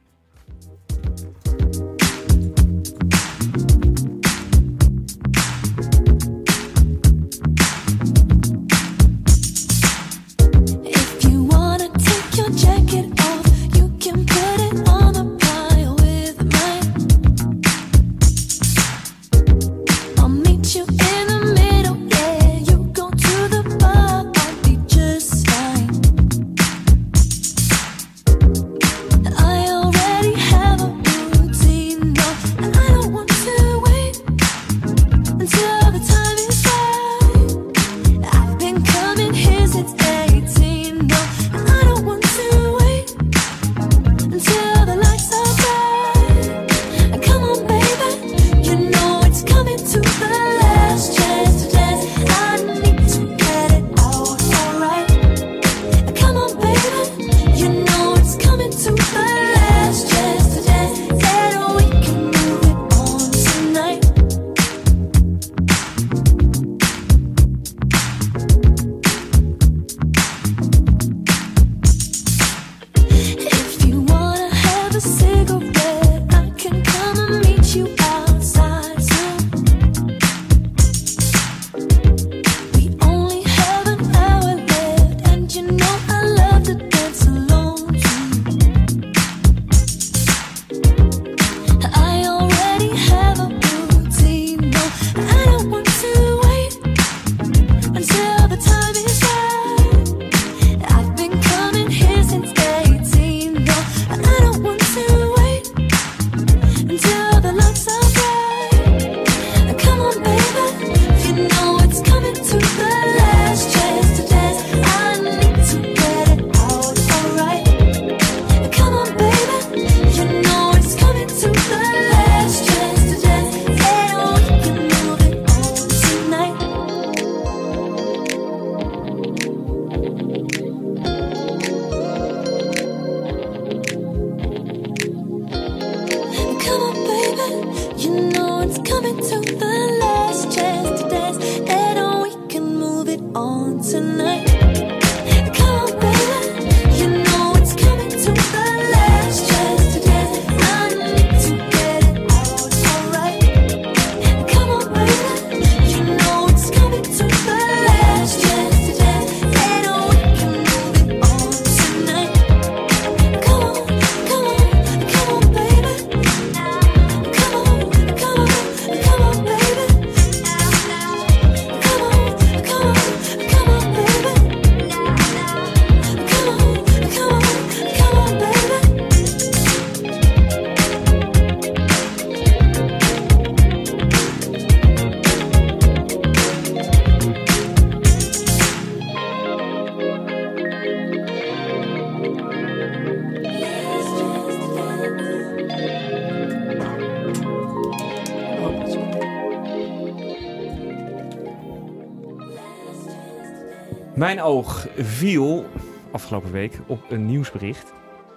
Mijn oog viel afgelopen week op een nieuwsbericht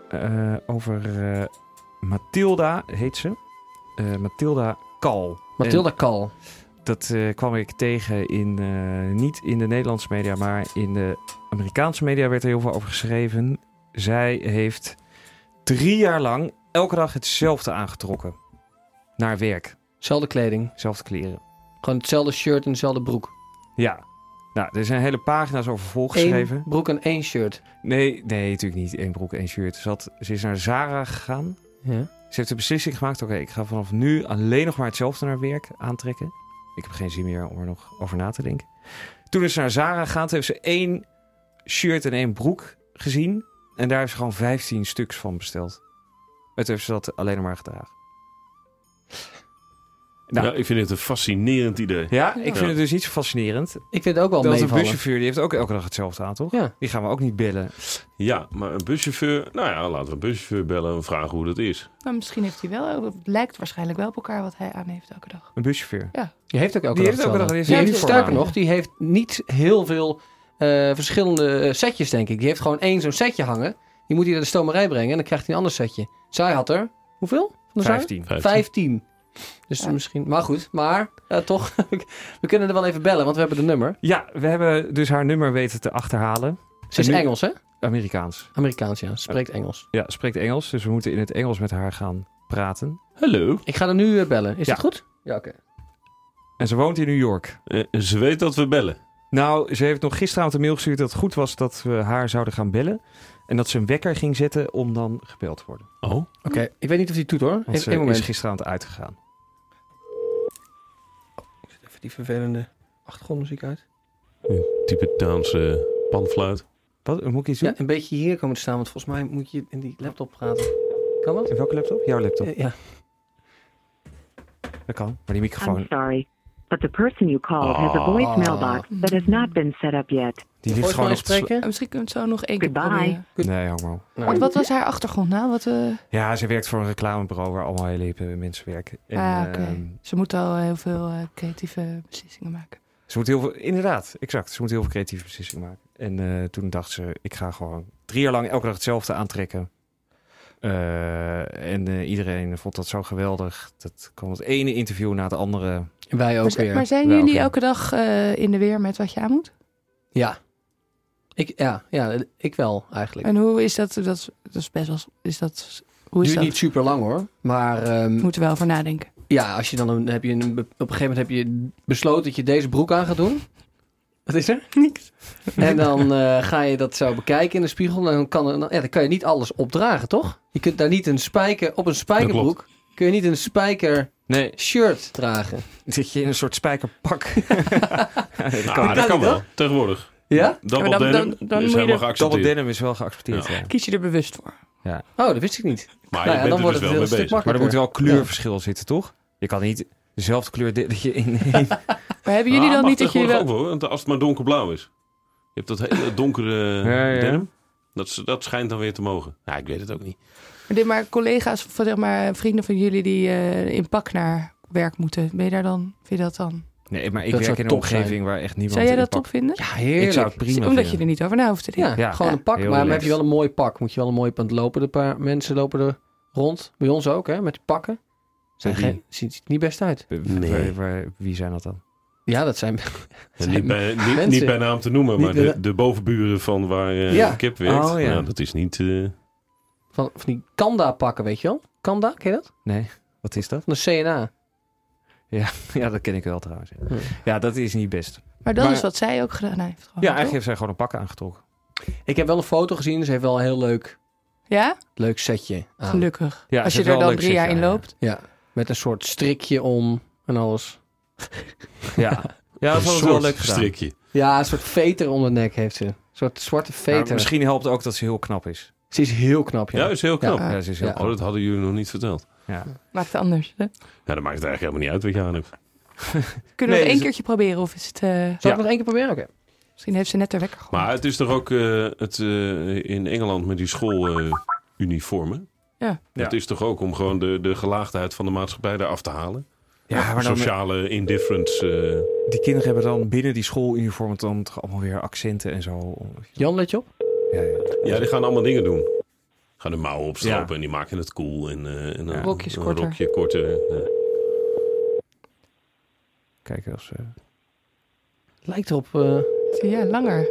eh, over eh, Mathilda, heet ze. Eh, Mathilda Kal. Mathilda Kal. Dat kwam ik tegen in, niet in de Nederlandse media, maar in de Amerikaanse media werd er heel veel over geschreven. Zij heeft drie jaar lang elke dag hetzelfde aangetrokken. Naar werk. Zelfde kleding. Zelfde kleren. Gewoon hetzelfde shirt en dezelfde broek. Ja. Nou, er zijn hele pagina's over volgeschreven. Eén broek en één shirt. Nee, nee, natuurlijk niet. Eén broek, één shirt. Ze, had, ze is naar Zara gegaan. Ja. Ze heeft de beslissing gemaakt: oké, ik ga vanaf nu alleen nog maar hetzelfde naar werk aantrekken. Ik heb geen zin meer om er nog over na te denken. Toen is ze naar Zara gegaan, toen heeft ze één shirt en één broek gezien. En daar heeft ze gewoon 15 stuks van besteld. En toen heeft ze dat alleen nog maar gedragen. Nou, ja, ik vind het een fascinerend idee. Ja, ik vind het dus niet zo fascinerend. Ik vind het ook wel Dat meevallen. een buschauffeur, die heeft ook elke dag hetzelfde aan, toch? Ja. Die gaan we ook niet bellen. Ja, maar een buschauffeur... Nou ja, laten we een buschauffeur bellen en vragen hoe dat is. Maar misschien heeft hij wel... Het lijkt waarschijnlijk wel op elkaar wat hij aan heeft elke dag. Een buschauffeur? Ja. Die heeft ook elke die dag heeft elke dag, die Sterker nog, die heeft niet heel veel eh, verschillende eh, setjes, denk ik. Die heeft gewoon één zo'n setje hangen. Die moet hij naar de stomerij brengen en dan krijgt hij een ander setje. Zij had er... Hoeveel? Vijftien. Vijftien. Dus Ja. misschien, maar goed, maar eh, toch, we kunnen er wel even bellen, want we hebben de nummer. Ja, we hebben dus haar nummer weten te achterhalen. Ze is nu- Engels, hè? Amerikaans. Amerikaans, ja. Spreekt Engels. Ja, spreekt Engels, dus we moeten in het Engels met haar gaan praten. Hallo. Ik ga er nu eh, bellen. Is Ja. dat goed? Ja, oké. En ze woont in New York. Eh, ze weet dat we bellen. Nou, ze heeft nog gisteravond een mail gestuurd dat het goed was dat we haar zouden gaan bellen. En dat ze een wekker ging zetten om dan gebeld te worden. Oh? Oké, ik weet niet of die toet hoor. Want Even ze is gisteravond uitgegaan. Die vervelende achtergrondmuziek uit. Tibetaanse panfluit. Wat, moet ik iets doen? Ja, een beetje hier komen te staan, want volgens mij moet je in die laptop praten. Kan dat? In welke laptop? Jouw laptop. Eh, ja. Dat kan. Maar die I'm microfoon, sorry, but the person you called has a Ah. voicemail box that has not been set up yet. die ligt gewoon spreken? En misschien kunnen we het zo nog één keer proberen. Nee, hang maar op. Wat, was haar achtergrond nou? Wat, eh, Ja, ze werkt voor een reclamebureau waar allemaal hele hippe mensen werken. En, ah, oké. ehm, Ze moet al heel veel eh, creatieve beslissingen maken. Ze moet heel veel, inderdaad, exact. Ze moet heel veel creatieve beslissingen maken. En eh, toen dacht ze, ik ga gewoon drie jaar lang elke dag hetzelfde aantrekken. Eh, en eh, iedereen vond dat zo geweldig. Dat kwam het ene interview na het andere. Wij ook Maar, weer. maar zijn jullie elke dag eh, in de weer met wat je aan moet? Ja. Ik, ja, ja, ik wel eigenlijk. En hoe is dat? Dat, dat is best wel. Is dat, hoe is Duurt dat? niet super lang hoor. Maar ehm, We moeten wel over nadenken. ja, als je dan een, heb je een, op een gegeven moment heb je besloten dat je deze broek aan gaat doen. Wat is er? Niks. En dan eh, ga je dat zo bekijken in de spiegel. En dan kan, er, ja, dan kan je niet alles opdragen, toch? Je kunt daar niet een spijker op een spijkerbroek. Kun je niet een spijker Nee, shirt dragen. zit je in een soort spijkerpak. dat Nou, dat kan wel. Tegenwoordig. Ja? Double Ja, dan- denim dan- dan is moet je helemaal er- Double geaccepteerd. denim is wel geaccepteerd, ja. Kies je er bewust voor? Oh, dat wist ik niet. Maar Nou je ja, bent dan er wordt dus het wel heel mee stuk bezig. Maar er moet wel kleurverschil zitten, toch? Je kan niet dezelfde kleur dat je in. Maar hebben jullie Ah, dan niet dat jullie tegenwoordig wel... ook wel, want als het maar donkerblauw is. Je hebt dat hele donkere Ja, ja. denim. Dat, dat schijnt dan weer te mogen. Ja, ik weet het ook niet. Maar, dit, maar collega's, of zeg maar vrienden van jullie die eh, in pak naar werk moeten. Ben je daar dan? Vind je dat dan? Nee, maar ik Dat werk in een omgeving zijn. waar echt niemand Zou jij dat pak- top vinden? Ja, heerlijk. Ik zou het prima Omdat je er niet over na hoeft te denken. Ja, Ja. gewoon Ja. een pak. Heel Maar dan heb je wel een mooi pak. Moet je wel een mooi punt lopen. De paar mensen lopen er rond. Bij ons ook, hè? Met die pakken. Zijn geen, ziet er niet best uit. Wie- Nee. waar- waar- wie zijn dat dan? Ja, dat zijn... Niet, bij, niet, mensen. niet bij naam te noemen, maar de, de bovenburen van waar eh Ja. Kip werkt. Oh, ja. nou, dat is niet... eh, Van, van die Kanda pakken, weet je wel? Kanda, ken je dat? Nee, wat is dat? Van de CNA. Ja, dat ken ik wel trouwens. Ja, Hm. ja dat is niet best. Maar dat Maar- is wat zij ook gedaan heeft. Gewoon, Ja, eigenlijk heeft zij gewoon een pak aangetrokken. Ik heb wel een foto gezien. Ze heeft wel een heel leuk, Ja? leuk setje aan. Gelukkig. Ja, Als ze je er dan drie jaar in loopt. Ja, met een soort strikje om en alles. Ja, ja dat een was wel soort leuk gedaan. strikje. Ja, een soort veter om de nek heeft ze. Een soort zwarte Maar veter. misschien helpt het ook dat ze heel knap is. Ze is heel knap, ja. Ja, is heel knap. Ja. Ja, ze is heel Ja. Oh, dat hadden jullie nog niet verteld. Ja. Maakt het anders. Hè? Ja, dat maakt het eigenlijk helemaal niet uit wat je aan hebt. Kunnen we Nee, nog één dus- keertje proberen? Of is het... eh, Zal Ja. ik nog één keer proberen? Oké. misschien heeft ze net haar wekker gegooid. Maar het is toch ook eh, het, eh, in Engeland met die schooluniformen. Ja. Dat Ja. is toch ook om gewoon de, de gelaagdheid van de maatschappij eraf te halen. Ja, maar dan, Sociale indifference. die kinderen hebben dan binnen die schooluniformen dan toch allemaal weer accenten en zo. Jan, let je op? Ja, ja. ja, die gaan allemaal dingen doen. Gaan de mouwen opstropen Ja. en die maken het cool. En, eh, en Ja. een, Rokjes een korter. rokje korter. ja. Kijken als... eh, Lijkt erop eh, Ja, langer.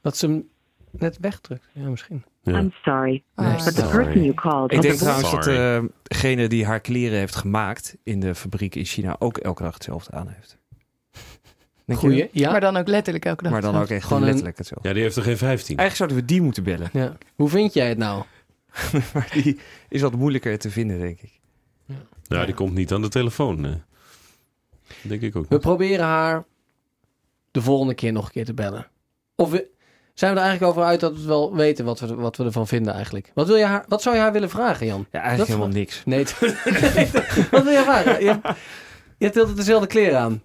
dat ze hem net wegdrukt. Ja, misschien. Ja. I'm sorry, Ah, but the Sorry. person you called Ik denk trouwens dat Sorry. eh, degene die haar kleren heeft gemaakt in de fabriek in China ook elke dag hetzelfde aan heeft. Denk je Goeie. dat? Ja. Maar dan ook letterlijk elke dag. Maar dan ook echt Gewoon letterlijk hetzelfde. Ja, die heeft er geen 15. Eigenlijk zouden we die moeten bellen. ja. Hoe vind jij het nou? maar die is wat moeilijker te vinden, denk ik. Ja, die komt niet aan de telefoon. eh. Denk ik ook We niet. proberen haar de volgende keer nog een keer te bellen. Of we, zijn we er eigenlijk over uit dat we wel weten wat we, wat we ervan vinden eigenlijk? Wat, wil je haar, wat zou je haar willen vragen, Jan? Ja, eigenlijk Dat- helemaal niks. Nee, wat wil je vragen? Je, je hebt altijd dezelfde kleren aan.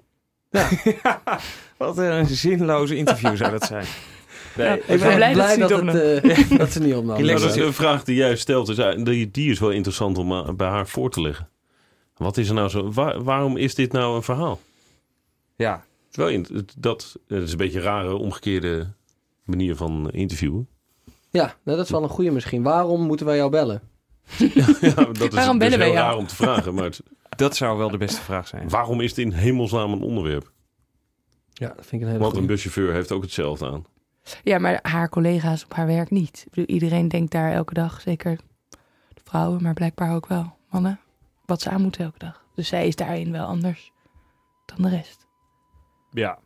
Wat een zinloze interview zou dat zijn. Ja, Ik ben blij blij, dat ze niet dat, het, eh, dat ze niet opnam. Dat is een vraag die jij stelt. Dus, eh, die, die is wel interessant om eh, bij haar voor te leggen. Wat is er nou zo? waar- waarom is dit nou een verhaal? Ja, Het is wel in- dat, het is een beetje een rare, omgekeerde manier van interviewen. Ja, nou, dat is wel een goede misschien. Waarom moeten wij jou bellen? ja, dat is, Waarom dus bellen wij heel jou? raar om te vragen. Maar het- dat zou wel de beste vraag zijn. waarom is het in hemelsnaam een onderwerp? Ja, dat vind ik een hele Want een buschauffeur heeft ook hetzelfde aan. Ja, maar haar collega's op haar werk niet. Ik bedoel, iedereen denkt daar elke dag, zeker de vrouwen, maar blijkbaar ook wel mannen, wat ze aan moeten elke dag. Dus zij is daarin wel anders dan de rest. Ja.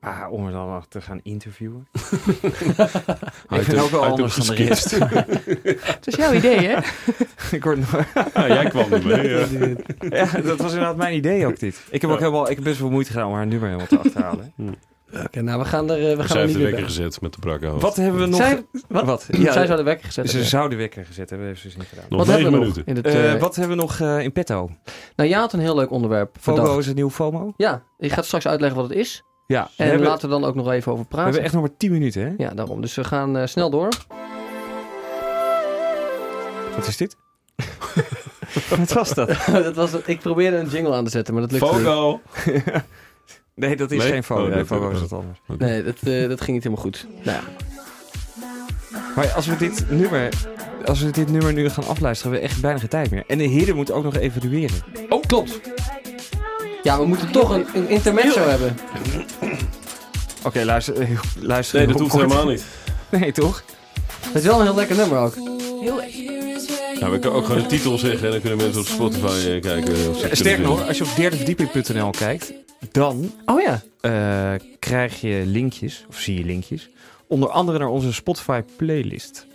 Maar om er dan nog te gaan interviewen. Hij ik vind heeft ook wel anders heeft dan de rest. Het is jouw idee, hè? ik word nog... Ja, jij kwam er mee. Ja. ja, dat was inderdaad mijn idee ook dit. Ik heb ook helemaal, ik heb best wel moeite gedaan om haar nummer helemaal te achterhalen. Oké, nou, we gaan er, eh, we We gaan zijn er even niet de wekker gezet met de brakke hoofd. Wat hebben we nog? Zij, wat? Wat? Ja, Zij zouden wekker gezet Ze hebben. zouden wekker gezet hebben, heeft ze dus niet gedaan. Nog Wat hebben we minuten. nog? In het, Eh, eh, wat hebben we nog eh, in petto? Nou, jij had een heel leuk onderwerp. FOMO is een nieuw FOMO? Ja, ik ga straks uitleggen wat het is. Ja. We En hebben, laten we dan ook nog even over we praten. hebben echt nog maar 10 minuten, hè? Ja, daarom. Dus we gaan eh, snel door. Wat is dit? Wat was dat? dat was, ik probeerde een jingle aan te zetten, maar dat lukte niet. Fogo! Nee, dat is Nee? geen FOMO. Oh, nee, dat- FOMO is oh. wat anders. Nee, dat, eh, dat ging niet helemaal goed. Nou ja. Maar als we dit nummer, als we dit nummer nu gaan afluisteren, hebben we echt bijna geen tijd meer. En de heren moeten ook nog evalueren. Oh, klopt. Ja, we moeten toch een, een intermezzo hebben. Oké, luister, eh, luister. Nee, dat hoeft kort. helemaal niet. Nee, toch? Het is wel een heel lekker nummer ook. Heel. Nou, we kunnen ook gewoon de titel zeggen en dan kunnen mensen op Spotify eh, kijken. Of ze het kunnen Sterker vinden. nog, als je op derdeverdieping.nl kijkt, dan Oh ja. eh, krijg je linkjes, of zie je linkjes, onder andere naar onze Spotify playlist.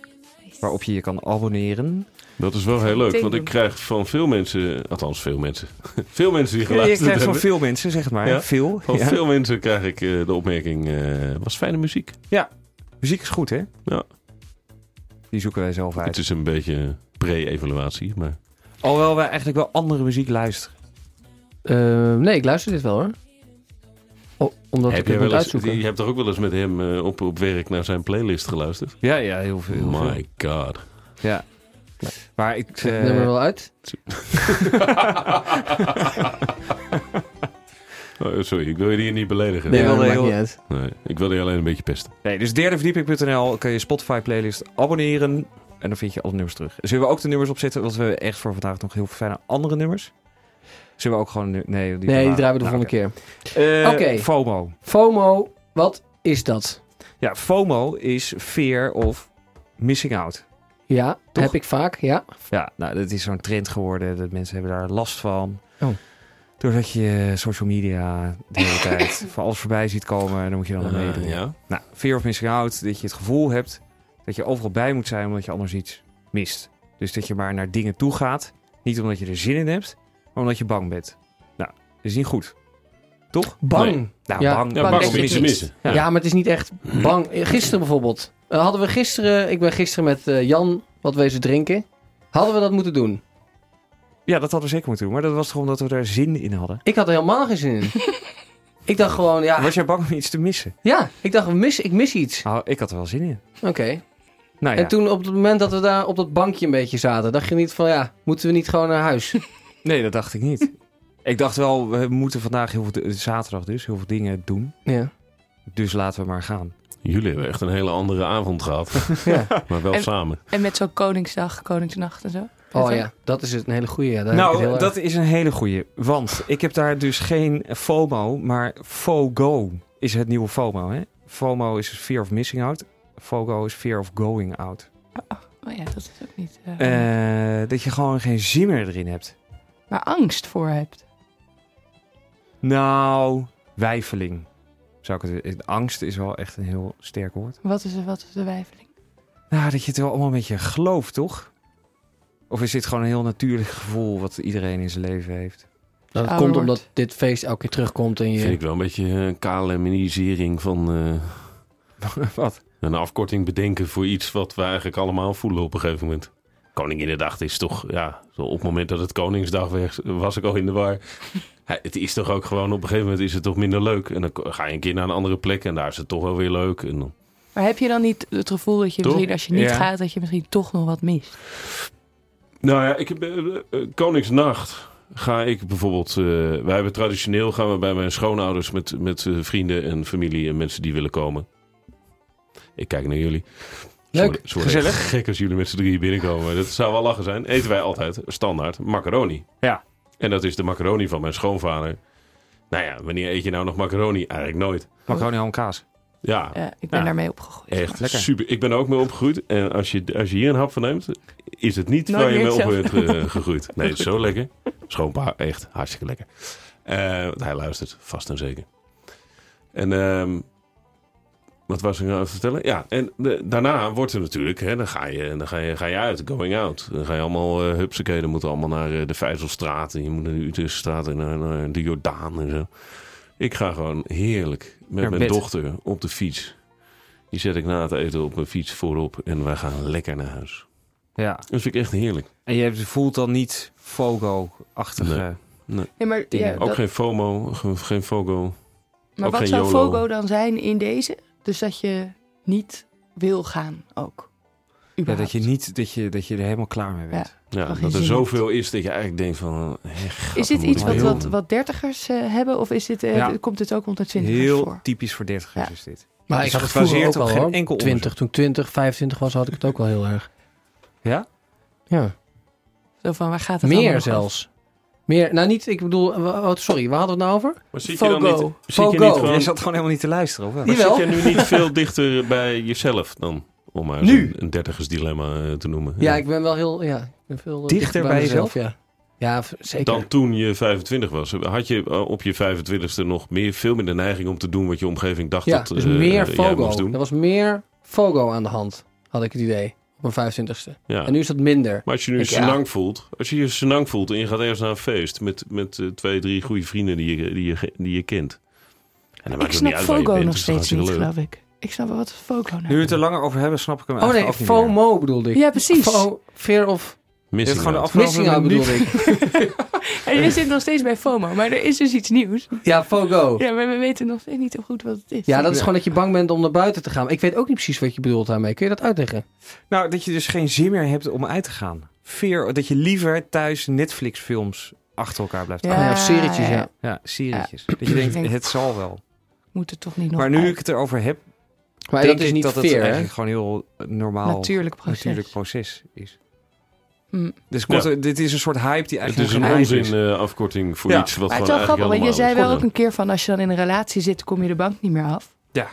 Waarop je je kan abonneren. Dat is wel heel leuk, want ik krijg van veel mensen, althans veel mensen, veel mensen die Ja, je geluisterd krijgt van hebben. veel mensen, zeg het maar. Ja? Veel. Van Ja. veel mensen krijg ik eh, de opmerking, eh, was fijne muziek. Muziek is goed, hè? Ja. Die zoeken wij zelf Het uit. is een beetje pre-evaluatie, maar Alhoewel wij eigenlijk wel andere muziek luisteren. Eh, nee, ik luister dit wel hoor. Oh, omdat heb ik het moet wel eens, uitzoeken. je hebt toch ook wel eens met hem op, op werk naar zijn playlist geluisterd? Ja, ja, heel veel. heel veel. My god. Ja. Maar ik... Het eh, nummer wel uit. Oh, sorry, ik wil je hier niet beledigen. Nee, heel- niet uit. Nee, ik wilde je alleen een beetje pesten. Nee, dus derdeverdieping.nl kun je Spotify playlist abonneren. En dan vind je alle nummers terug. Zullen we ook de nummers opzetten? Want we hebben echt voor vandaag nog heel veel fijne andere nummers. Zullen we ook gewoon... nu- Nee, die, Nee, die draaien we de Nou, volgende keer. Oké. Eh, FOMO. FOMO, wat is dat? Ja, FOMO is fear of missing out. Ja, Toch? heb ik vaak, ja. Ja, nou, dat is zo'n trend geworden. Dat mensen hebben daar last van. Oh. Doordat je social media de hele tijd voor alles voorbij ziet komen. Dan moet je dan Eh, meedoen. ja. Nou, fear of missing out. Dat je het gevoel hebt dat je overal bij moet zijn omdat je anders iets mist. Dus dat je maar naar dingen toe gaat. Niet omdat je er zin in hebt, maar omdat je bang bent. Nou, dat is niet goed. Toch? Bang. Nee. Nou, Ja. bang. Ja, Bang bang dat om je iets te het missen. Ja. maar het is niet echt bang. Gisteren bijvoorbeeld. Eh, hadden we gisteren, ik ben gisteren met eh, Jan wat wezen drinken. Hadden we dat moeten doen? Ja, dat hadden we zeker moeten doen. Maar dat was toch omdat we er zin in hadden. Ik had er helemaal geen zin in. ik dacht gewoon, ja. Was jij bang om iets te missen? Ja, ik dacht, mis, ik mis iets. Nou, ik had er wel zin in. Oké. Nou ja. En toen op het moment dat we daar op dat bankje een beetje zaten, dacht je niet van, ja, moeten we niet gewoon naar huis? Nee, dat dacht ik niet. ik dacht wel, we moeten vandaag heel veel, zaterdag dus, heel veel dingen doen. ja. Dus laten we maar gaan. Jullie hebben echt een hele andere avond gehad. ja. Maar wel En- samen. En met zo'n Koningsdag, Koningsnacht en zo. Oh ja, dat is het, een hele goeie. Ja. Nou, erg- dat is een hele goeie. Want ik heb daar dus geen FOMO, maar FOGO is het nieuwe FOMO. Hè? FOMO is fear of missing out. FOGO is fear of going out. Oh ja, dat is ook niet... eh, Eh, dat je gewoon geen zin meer erin hebt. maar angst voor hebt. Nou, wijfeling. Zou ik het, angst is wel echt een heel sterk woord. Wat is, wat is de wijfeling? Nou, dat je het wel allemaal een beetje gelooft, toch? Of is dit gewoon een heel natuurlijk gevoel wat iedereen in zijn leven heeft? dat ouder komt wordt. omdat dit feest elke keer terugkomt en je... Vind ik wel een beetje een KLM-isering van eh, wat? een afkorting bedenken voor iets wat we eigenlijk allemaal voelen op een gegeven moment. Koninginnedag is toch, ja, zo op het moment dat het Koningsdag was, was ik al in de war. Het is toch ook gewoon, op een gegeven moment is het toch minder leuk. En dan ga je een keer naar een andere plek en daar is het toch wel weer leuk. En dan, Maar heb je dan niet het gevoel dat je Toch? misschien, als je niet Ja. gaat, dat je misschien toch nog wat mist? Nou ja, ik heb, eh, eh, Koningsnacht ga ik bijvoorbeeld... eh, wij hebben traditioneel gaan we bij mijn schoonouders met, met eh, vrienden en familie en mensen die willen komen. Ik kijk naar jullie. Leuk, worden gezellig. echt gek als jullie met z'n drieën binnenkomen. Dat zou wel lachen zijn. Eten wij altijd standaard macaroni. Ja. En dat is de macaroni van mijn schoonvader. Nou ja, wanneer eet je nou nog macaroni? Eigenlijk nooit. Macaroni ham kaas. Ja, Ja, ik ben Ja. daarmee opgegroeid. echt lekker. super. Ik ben er ook mee opgegroeid. En als je, als je hier een hap van neemt, is het niet Nooit waar je mee op bent gegroeid. Nee, het is zo lekker. Schoonpa, echt hartstikke lekker. Eh, hij luistert vast en zeker. En ehm, wat was ik nou aan het vertellen? Ja, en de- daarna wordt er natuurlijk, hè, dan, ga je, dan ga, je, ga je uit, going out. Dan ga je allemaal, uh, hupsakee, dan moeten allemaal naar eh, de Vijzelstraat. En je moet naar de Utrechtstraat en naar, naar de Jordaan en zo. Ik ga gewoon heerlijk met Naar mijn bed. dochter op de fiets. Die zet ik na het eten op mijn fiets voorop en wij gaan lekker naar huis. Ja. Dat vind ik echt heerlijk. En je hebt- voelt dan niet Fogo-achtige... Nee. Nee, maar ja, Ook dat- geen FOMO, ge- geen FOGO. maar ook wat geen zou YOLO. Fogo dan zijn in deze? Dus dat je niet wil gaan ook. Ja, dat je niet, dat je, dat je er helemaal klaar mee bent. Ja. Dat er zoveel is dat je eigenlijk denkt van... Is dit iets ik wat, wat, wat dertigers eh, hebben? Of is dit, eh, Ja. komt dit ook onder twintigers Heel voor? typisch voor dertigers Ja. is dit. Maar ik had het ook al geen enkel 20, toen 20, 25 was, had ik het ook wel heel erg. Ja? Ja, Zo van, waar gaat het allemaal meer zelfs. Meer, nou niet, ik bedoel, sorry, waar hadden we het nou over? Maar zit je dan niet, zit je Fogo. niet gewoon, Je zat gewoon helemaal niet te luisteren, of wel? maar Jawel. zit je nu niet veel dichter bij jezelf dan? Om maar Nu? een, een dertigers dilemma eh, te noemen. Ja, ik ben wel heel, ja, ik ben veel eh, Dichter bij mezelf, Ja, ja zeker. Dan toen je 25 was, had je eh, op je 25ste nog meer, veel meer de neiging om te doen wat je omgeving dacht ja, dat dus meer Fogo. moest doen? Er was meer Fogo aan de hand, had ik het idee, op mijn 25ste. Ja. En nu is dat minder. Maar als je nu ja. senang voelt, als je je senang voelt en je gaat ergens naar een feest met, met eh, twee, drie goede vrienden die je, die je, die je kent. En dan Ik snap niet bent, nog toch steeds niet, leuk. geloof ik. Ik snap wel wat Fogo nou Nu we het er langer over hebben, snap ik hem Oh nee, eigenlijk ook niet meer. FOMO bedoelde ik. Ja, precies. Fo- fear of Missing gewoon de out. missing out bedoelde ik. En je zit nog steeds bij FOMO, maar er is dus iets nieuws. Ja, Fogo. Ja, maar we weten nog steeds niet zo goed wat het is. Ja, dat is gewoon dat je bang bent om naar buiten te gaan. Maar Ik weet ook niet precies wat je bedoelt daarmee. Kun je dat uitleggen? Nou, dat je dus geen zin meer hebt om uit te gaan. Fear, dat je liever thuis Netflix-films achter elkaar blijft Ja, hangen. ja, of serietjes, ja. Ja, serietjes. Dat je denkt, het zal wel. Moet het toch niet nog Maar nu uit. ik het erover heb, Maar denk dat is ik niet dat het fair, eigenlijk gewoon heel normaal, Natuurlijk proces. natuurlijk proces is. Hm. Dus dit is een soort hype die Het eigenlijk is een geen hype onzin is. eh, afkorting voor Ja. iets wat Maar het is wel grappig, want je zei wel ook een keer van als je dan in een relatie zit, kom je de bank niet meer af. Ja.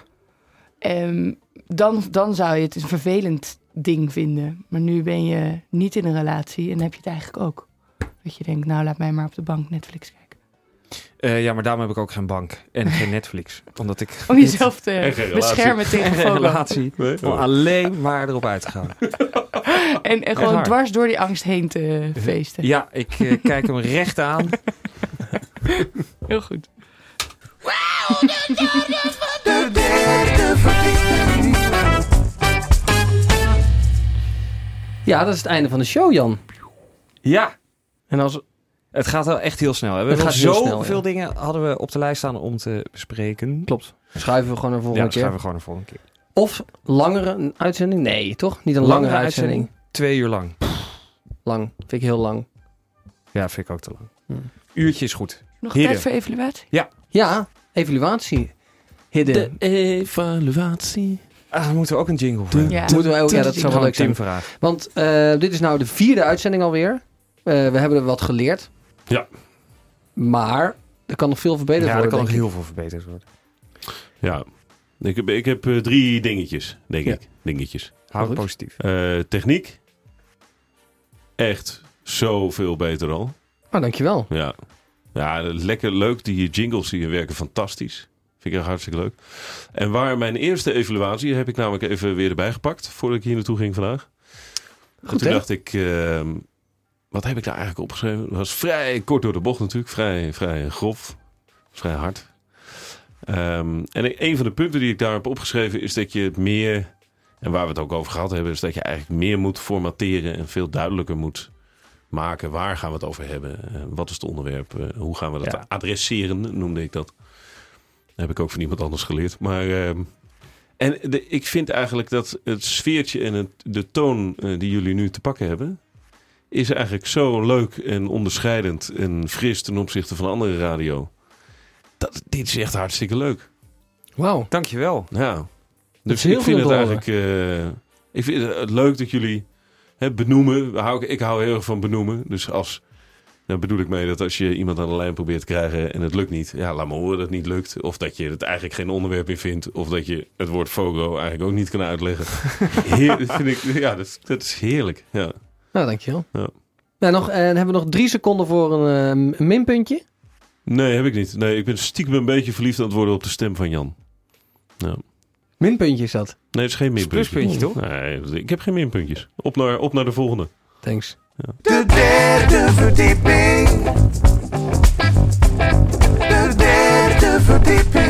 Ehm, dan, dan zou je het een vervelend ding vinden. Maar nu ben je niet in een relatie en heb je het eigenlijk ook. Dat je denkt, nou laat mij maar op de bank Netflix kijken. Eh, ja, maar daarom heb ik ook geen bank en geen Netflix. Omdat ik Om jezelf te beschermen tegen geen FOMO. relatie Nee? om alleen maar erop uit te gaan. En, en gewoon dwars door die angst heen te feesten. Ja, ik eh, kijk hem recht aan. Heel goed. Ja, dat is het einde van de show, Jan. Ja, En als... het gaat wel echt heel snel. hè. We heel zoveel ja. dingen hadden we op de lijst staan om te bespreken. Klopt. Schuiven we gewoon naar de Ja, volgende dat keer. gaan we gewoon de volgende keer. Of langere uitzending? Nee, toch? Niet een langere, Langere uitzending. uitzending? Twee uur lang. Lang. Vind ik heel lang. Ja, vind ik ook te lang. Hm. Uurtje is goed. Nog Heren. tijd voor evaluatie? Ja, evaluatie. Hidden. evaluatie. Ah, dan moeten we ook een jingle voor hebben. Ja. Moeten we ook, ja, dat zou wel leuk zijn. Vraag. Want eh, dit is nou de vierde uitzending alweer. Eh, we hebben er wat geleerd. Ja. Maar er kan nog veel verbeterd Ja, er worden. kan nog heel veel verbeterd worden. Ja. Ik heb, ik heb eh, drie dingetjes, denk Ja. ik. Dingetjes. Hou Goed. het positief. Eh, techniek. Echt zoveel beter al. Oh, dankjewel. Ja. Ja, lekker leuk. Die jingles die werken fantastisch. Vind ik echt hartstikke leuk. En waar mijn eerste evaluatie heb ik namelijk even weer erbij gepakt. Voordat ik hier naartoe ging vandaag. en toen hè? dacht ik, ehm, wat heb ik daar eigenlijk opgeschreven? Dat was vrij kort door de bocht natuurlijk. Vrij, vrij grof. Vrij hard. Ehm, en een van de punten die ik daar heb opgeschreven is dat je het meer... En waar we het ook over gehad hebben, is dat je eigenlijk meer moet formateren en veel duidelijker moet maken. Waar gaan we het over hebben? Eh, wat is het onderwerp? Eh, hoe gaan we dat Ja. adresseren, noemde ik dat. Dat heb ik ook van iemand anders geleerd. Maar, ehm, en de, ik vind eigenlijk dat het sfeertje en het, de toon eh, die jullie nu te pakken hebben... is eigenlijk zo leuk en onderscheidend en fris ten opzichte van andere radio. Dat, dit is echt hartstikke leuk. Wauw. Dankjewel. Ja. is Dus heel ik vind veel het eigenlijk. eh, ik vind het leuk dat jullie hè, benoemen. Hou, ik- hou heel erg van benoemen. Dus als. Daar bedoel ik mee dat als je iemand aan de lijn probeert te krijgen en het lukt niet, ja, laat me horen dat het niet lukt. Of dat je het eigenlijk geen onderwerp meer vindt. Of dat je het woord Fogo eigenlijk ook niet kan uitleggen. Heer, dat vind ik, ja, dat, dat is heerlijk. Ja. Nou, dankjewel. Ja. Nou, nog, eh, en hebben we nog drie seconden voor een, eh, minpuntje? Nee, heb ik niet. Nee, ik ben stiekem een beetje verliefd aan het worden op de stem van Jan. Ja. Minpuntje is dat? Nee, het is geen minpuntje. pluspuntje, toch? Nee, ik heb geen minpuntjes. Op naar, op naar de volgende. Thanks. Ja. De derde verdieping. De derde verdieping.